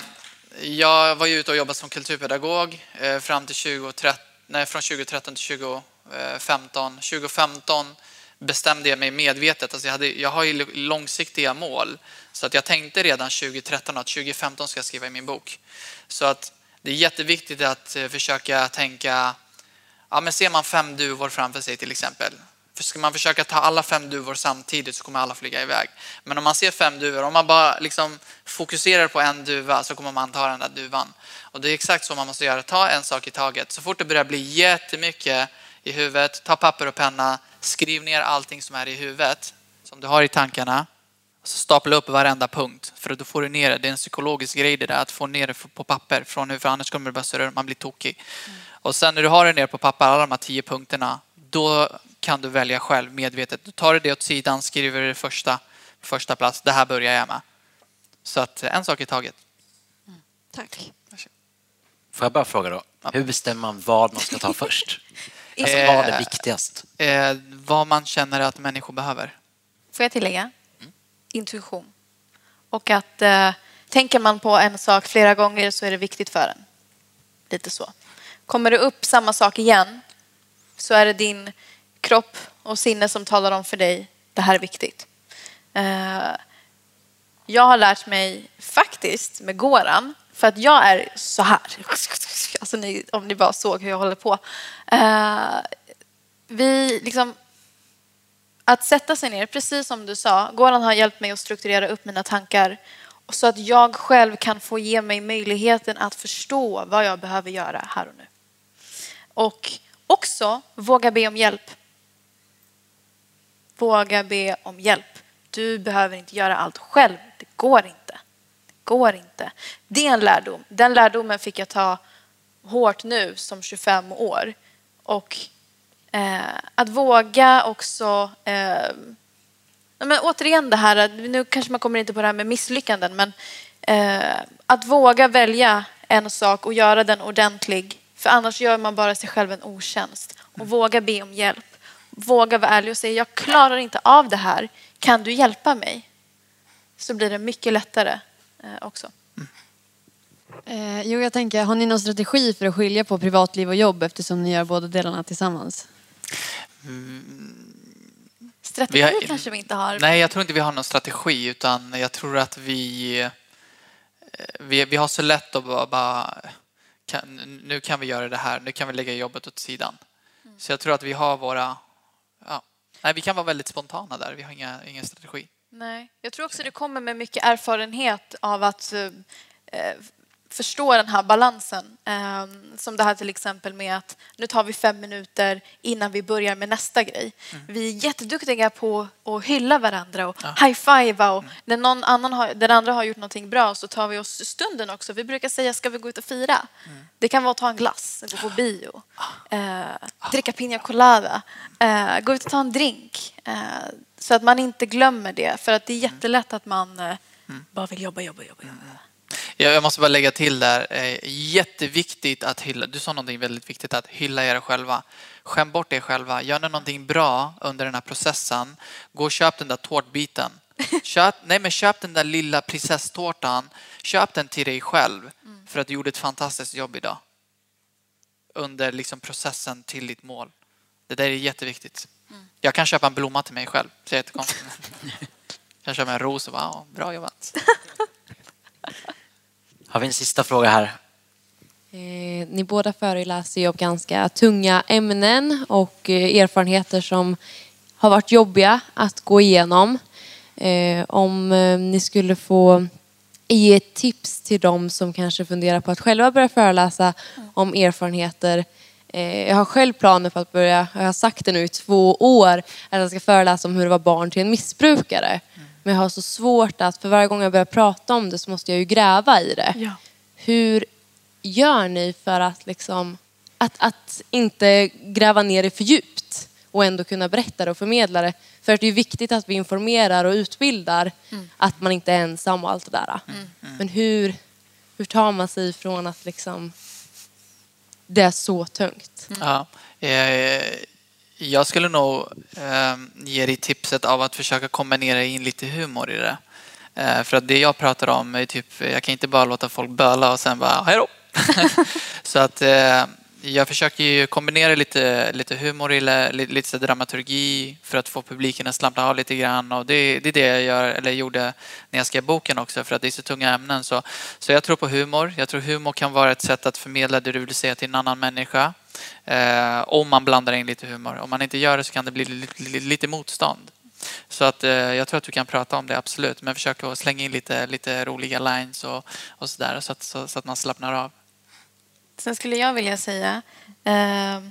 jag var ute och jobbade som kulturpedagog eh, fram till 2013, nej, från 2013 till 2015. 2015 bestämde jag mig medvetet. Alltså jag, hade, jag har ju långsiktiga mål. Så att jag tänkte redan 2013 att 2015 ska jag skriva i min bok. Så att det är jätteviktigt att eh, försöka tänka, ja men ser man fem duvor framför sig till exempel. För ska man försöka ta alla fem duvor samtidigt så kommer alla flyga iväg. Men om man ser fem duvor, om man bara liksom fokuserar på en duva så kommer man ta den där duvan. Och det är exakt så man måste göra, ta en sak i taget. Så fort det börjar bli jättemycket i huvudet, ta papper och penna, skriv ner allting som är i huvudet, som du har i tankarna så stapla upp varenda punkt för då får du ner det. Det är en psykologisk grej det där att få ner det på papper från hur, för annars kommer det bara surra man blir tokig. Mm. Och sen när du har det ner på papper, alla de här tio punkterna, då kan du välja själv medvetet. Då tar du det åt sidan, skriver det första, första plats. Det här börjar jag med. Så att en sak i taget. Mm. Tack. Får jag bara fråga då, hur bestämmer man vad man ska ta först? Alltså, vad är viktigast? Eh, vad man känner att människor behöver. Får jag tillägga? Intuition. Och att eh, tänker man på en sak flera gånger så är det viktigt för en. Lite så. Kommer det upp samma sak igen så är det din kropp och sinne som talar om för dig det här är viktigt. Eh, jag har lärt mig faktiskt med Goran, för att jag är så här. Alltså ni, om ni bara såg hur jag håller på. Eh, vi liksom att sätta sig ner, precis som du sa, Goran har hjälpt mig att strukturera upp mina tankar så att jag själv kan få ge mig möjligheten att förstå vad jag behöver göra här och nu. Och också våga be om hjälp. Våga be om hjälp. Du behöver inte göra allt själv. Det går inte. Det går inte. Det är en lärdom. Den lärdomen fick jag ta hårt nu som 25 år. Och att våga också eh, men återigen det här, nu kanske man kommer inte på det här med misslyckanden, men eh, att våga välja en sak och göra den ordentlig. För annars gör man bara sig själv en otjänst. Och mm. våga be om hjälp. Våga vara ärlig och säga, jag klarar inte av det här. Kan du hjälpa mig? Så blir det mycket lättare eh, också. Eh, jo, jag tänker, har ni någon strategi för att skilja på privatliv och jobb eftersom ni gör båda delarna tillsammans? Strategi har, kanske vi inte har. Nej, jag tror inte vi har någon strategi utan jag tror att vi, eh, vi, vi har så lätt att bara, bara kan, nu kan vi göra det här, nu kan vi lägga jobbet åt sidan. Mm. Så jag tror att vi har våra... Ja. Nej, vi kan vara väldigt spontana där. Vi har inga, ingen strategi. Nej, jag tror också det kommer med mycket erfarenhet av att eh, förstå den här balansen. Eh, som det här till exempel med att nu tar vi fem minuter innan vi börjar med nästa grej. Vi är jätteduktiga på att hylla varandra och high-fivea och när någon annan har, den andra har gjort någonting bra så tar vi oss stunden också. Vi brukar säga ska vi gå ut och fira? Det kan vara att ta en glass, gå på bio, eh, dricka piña colada, eh, gå ut och ta en drink. Eh, så att man inte glömmer det för att det är jättelätt att man eh, bara vill jobba, jobba, jobba. jobba. Jag måste bara lägga till där, eh, jätteviktigt att hylla, du sa någonting väldigt viktigt, att hylla er själva. Skäm bort er själva. Gör ni någonting bra under den här processen, gå och köp den där tårtbiten. Köp, nej men köp den där lilla prinsesstårtan, köp den till dig själv för att du gjorde ett fantastiskt jobb idag. Under liksom processen till ditt mål. Det där är jätteviktigt. Jag kan köpa en blomma till mig själv, det är jättekonstigt. Jag kan köpa en ros och bara, "Ja, bra jobbat. Har vi en sista fråga här? Eh, ni båda föreläser ju om ganska tunga ämnen och eh, erfarenheter som har varit jobbiga att gå igenom. Eh, om eh, ni skulle få ge ett tips till dem som kanske funderar på att själva börja föreläsa om erfarenheter. Eh, jag har själv planer på att börja, jag har sagt det nu i två år, att jag ska föreläsa om hur det var barn till en missbrukare. Men jag har så svårt att, för varje gång jag börjar prata om det så måste jag ju gräva i det. Ja. Hur gör ni för att, liksom, att, att inte gräva ner det för djupt och ändå kunna berätta det och förmedla det? För att det är viktigt att vi informerar och utbildar att man inte är ensam och allt det där. Men hur, hur tar man sig ifrån att liksom, det är så tungt? Ja, eh, jag skulle nog eh, ge dig tipset av att försöka kombinera in lite humor i det. Eh, för att det jag pratar om är typ, jag kan inte bara låta folk böla och sen bara hejdå. så att eh, jag försöker ju kombinera lite, lite humor, lite, lite dramaturgi för att få publiken att slappna av lite grann. Och det, det är det jag gör, eller gjorde när jag skrev boken också för att det är så tunga ämnen. Så, så jag tror på humor. Jag tror humor kan vara ett sätt att förmedla det du vill säga till en annan människa. Eh, om man blandar in lite humor. Om man inte gör det så kan det bli lite, lite, lite motstånd. Så att, eh, jag tror att du kan prata om det, absolut. Men försök att slänga in lite, lite roliga lines och, och sådär så att, så, så att man slappnar av. Sen skulle jag vilja säga eh,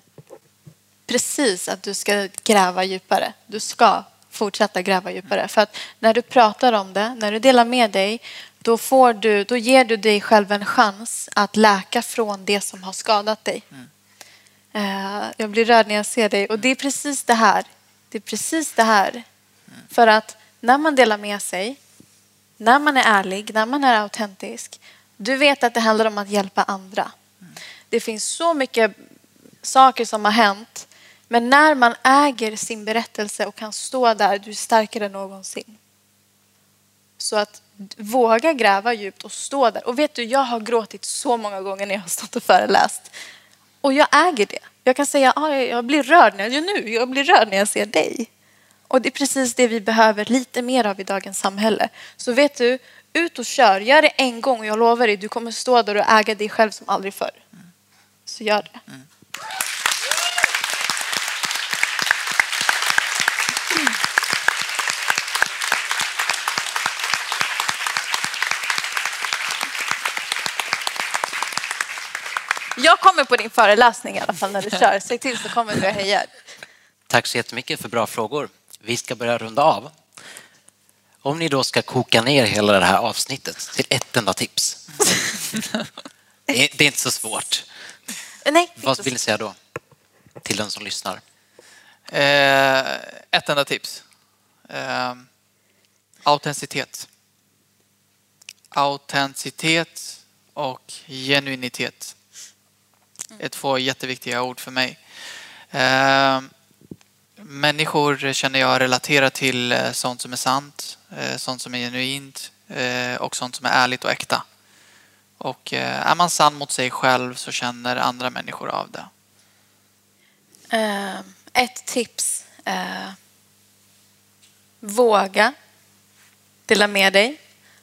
precis att du ska gräva djupare. Du ska fortsätta gräva djupare. För att när du pratar om det, när du delar med dig, då, får du, då ger du dig själv en chans att läka från det som har skadat dig. Eh, jag blir rörd när jag ser dig. Och det är precis det här. Det är precis det här. För att när man delar med sig, när man är ärlig, när man är autentisk, du vet att det handlar om att hjälpa andra. Det finns så mycket saker som har hänt. Men när man äger sin berättelse och kan stå där, du är starkare än någonsin. Så att våga gräva djupt och stå där. Och vet du, jag har gråtit så många gånger när jag har stått och föreläst. Och jag äger det. Jag kan säga, ah, jag blir rörd när jag, nu, jag blir rörd när jag ser dig. Och det är precis det vi behöver lite mer av i dagens samhälle. Så vet du, ut och kör. Gör det en gång och jag lovar dig, du kommer stå där och äga dig själv som aldrig förr. Så gör det. Jag kommer på din föreläsning i alla fall när du kör. Säg till så kommer du och hejar. Tack så jättemycket för bra frågor. Vi ska börja runda av. Om ni då ska koka ner hela det här avsnittet till ett enda tips. Det är, det är inte så svårt. Nej, Vad vill ni säga då? Till den som lyssnar. Eh, ett enda tips. Eh, autenticitet. Autenticitet och genuinitet är två jätteviktiga ord för mig. Eh, människor känner jag relaterar till eh, sånt som är sant, eh, sånt som är genuint eh, och sånt som är ärligt och äkta. Och är man sann mot sig själv så känner andra människor av det. Ett tips. Våga dela med dig.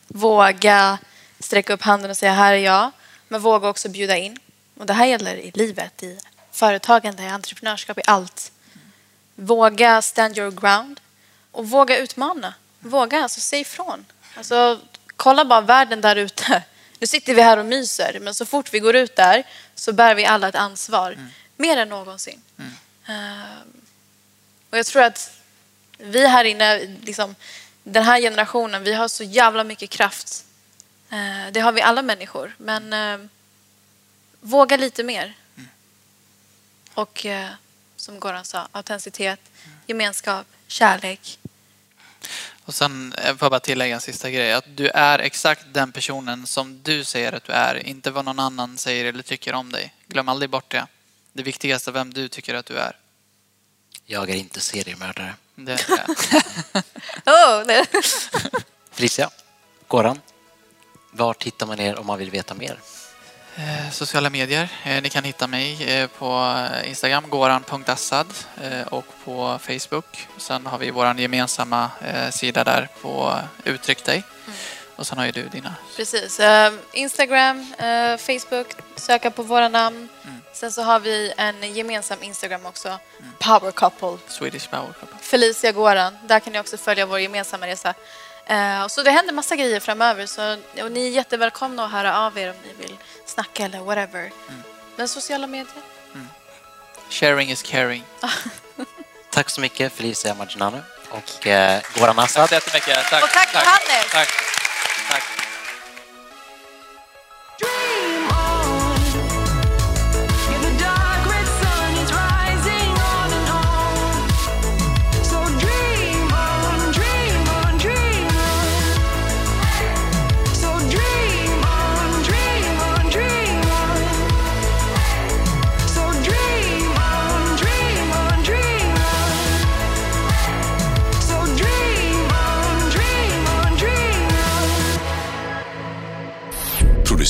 Våga sträcka upp handen och säga här är jag. Men våga också bjuda in. Och det här gäller i livet, i företagande, i entreprenörskap, i allt. Våga stand your ground. Och våga utmana. Våga, alltså säg ifrån. Alltså, kolla bara världen där ute. Nu sitter vi här och myser, men så fort vi går ut där så bär vi alla ett ansvar. Mer än någonsin. Ehm, och jag tror att vi här inne, liksom, den här generationen, vi har så jävla mycket kraft. Eh, det har vi alla människor. Men eh, våga lite mer. Och eh, som Goran sa, autenticitet, gemenskap, kärlek. Och sen eh, får jag bara tillägga en sista grej. Att du är exakt den personen som du säger att du är. Inte vad någon annan säger eller tycker om dig. Glöm aldrig bort det. Det viktigaste är vem du tycker att du är. Jag är inte seriemördare. Det är det. Oh, det. Felicia, Goran, vart hittar man er om man vill veta mer? Eh, Sociala medier. Eh, Ni kan hitta mig eh, på Instagram, goran.assad och på Facebook. Sen har vi vår gemensamma sida där på Uttryck dig. Och sen har ju du dina. Precis. Instagram, Facebook, söka på våra namn. Sen så har vi en gemensam Instagram också. Power Couple. Swedish Power Couple. Felicia Goran. Där kan ni också följa vår gemensamma resa. Eh, och så det händer massa grejer framöver. Så, och ni är jättevälkomna att höra av er om ni vill snacka eller whatever. Men sociala medier. Sharing is caring. Tack så mycket Felicia Marginano och eh, Goran Assad. Tack så jättemycket. Tack. Och tack! Tack. Tack.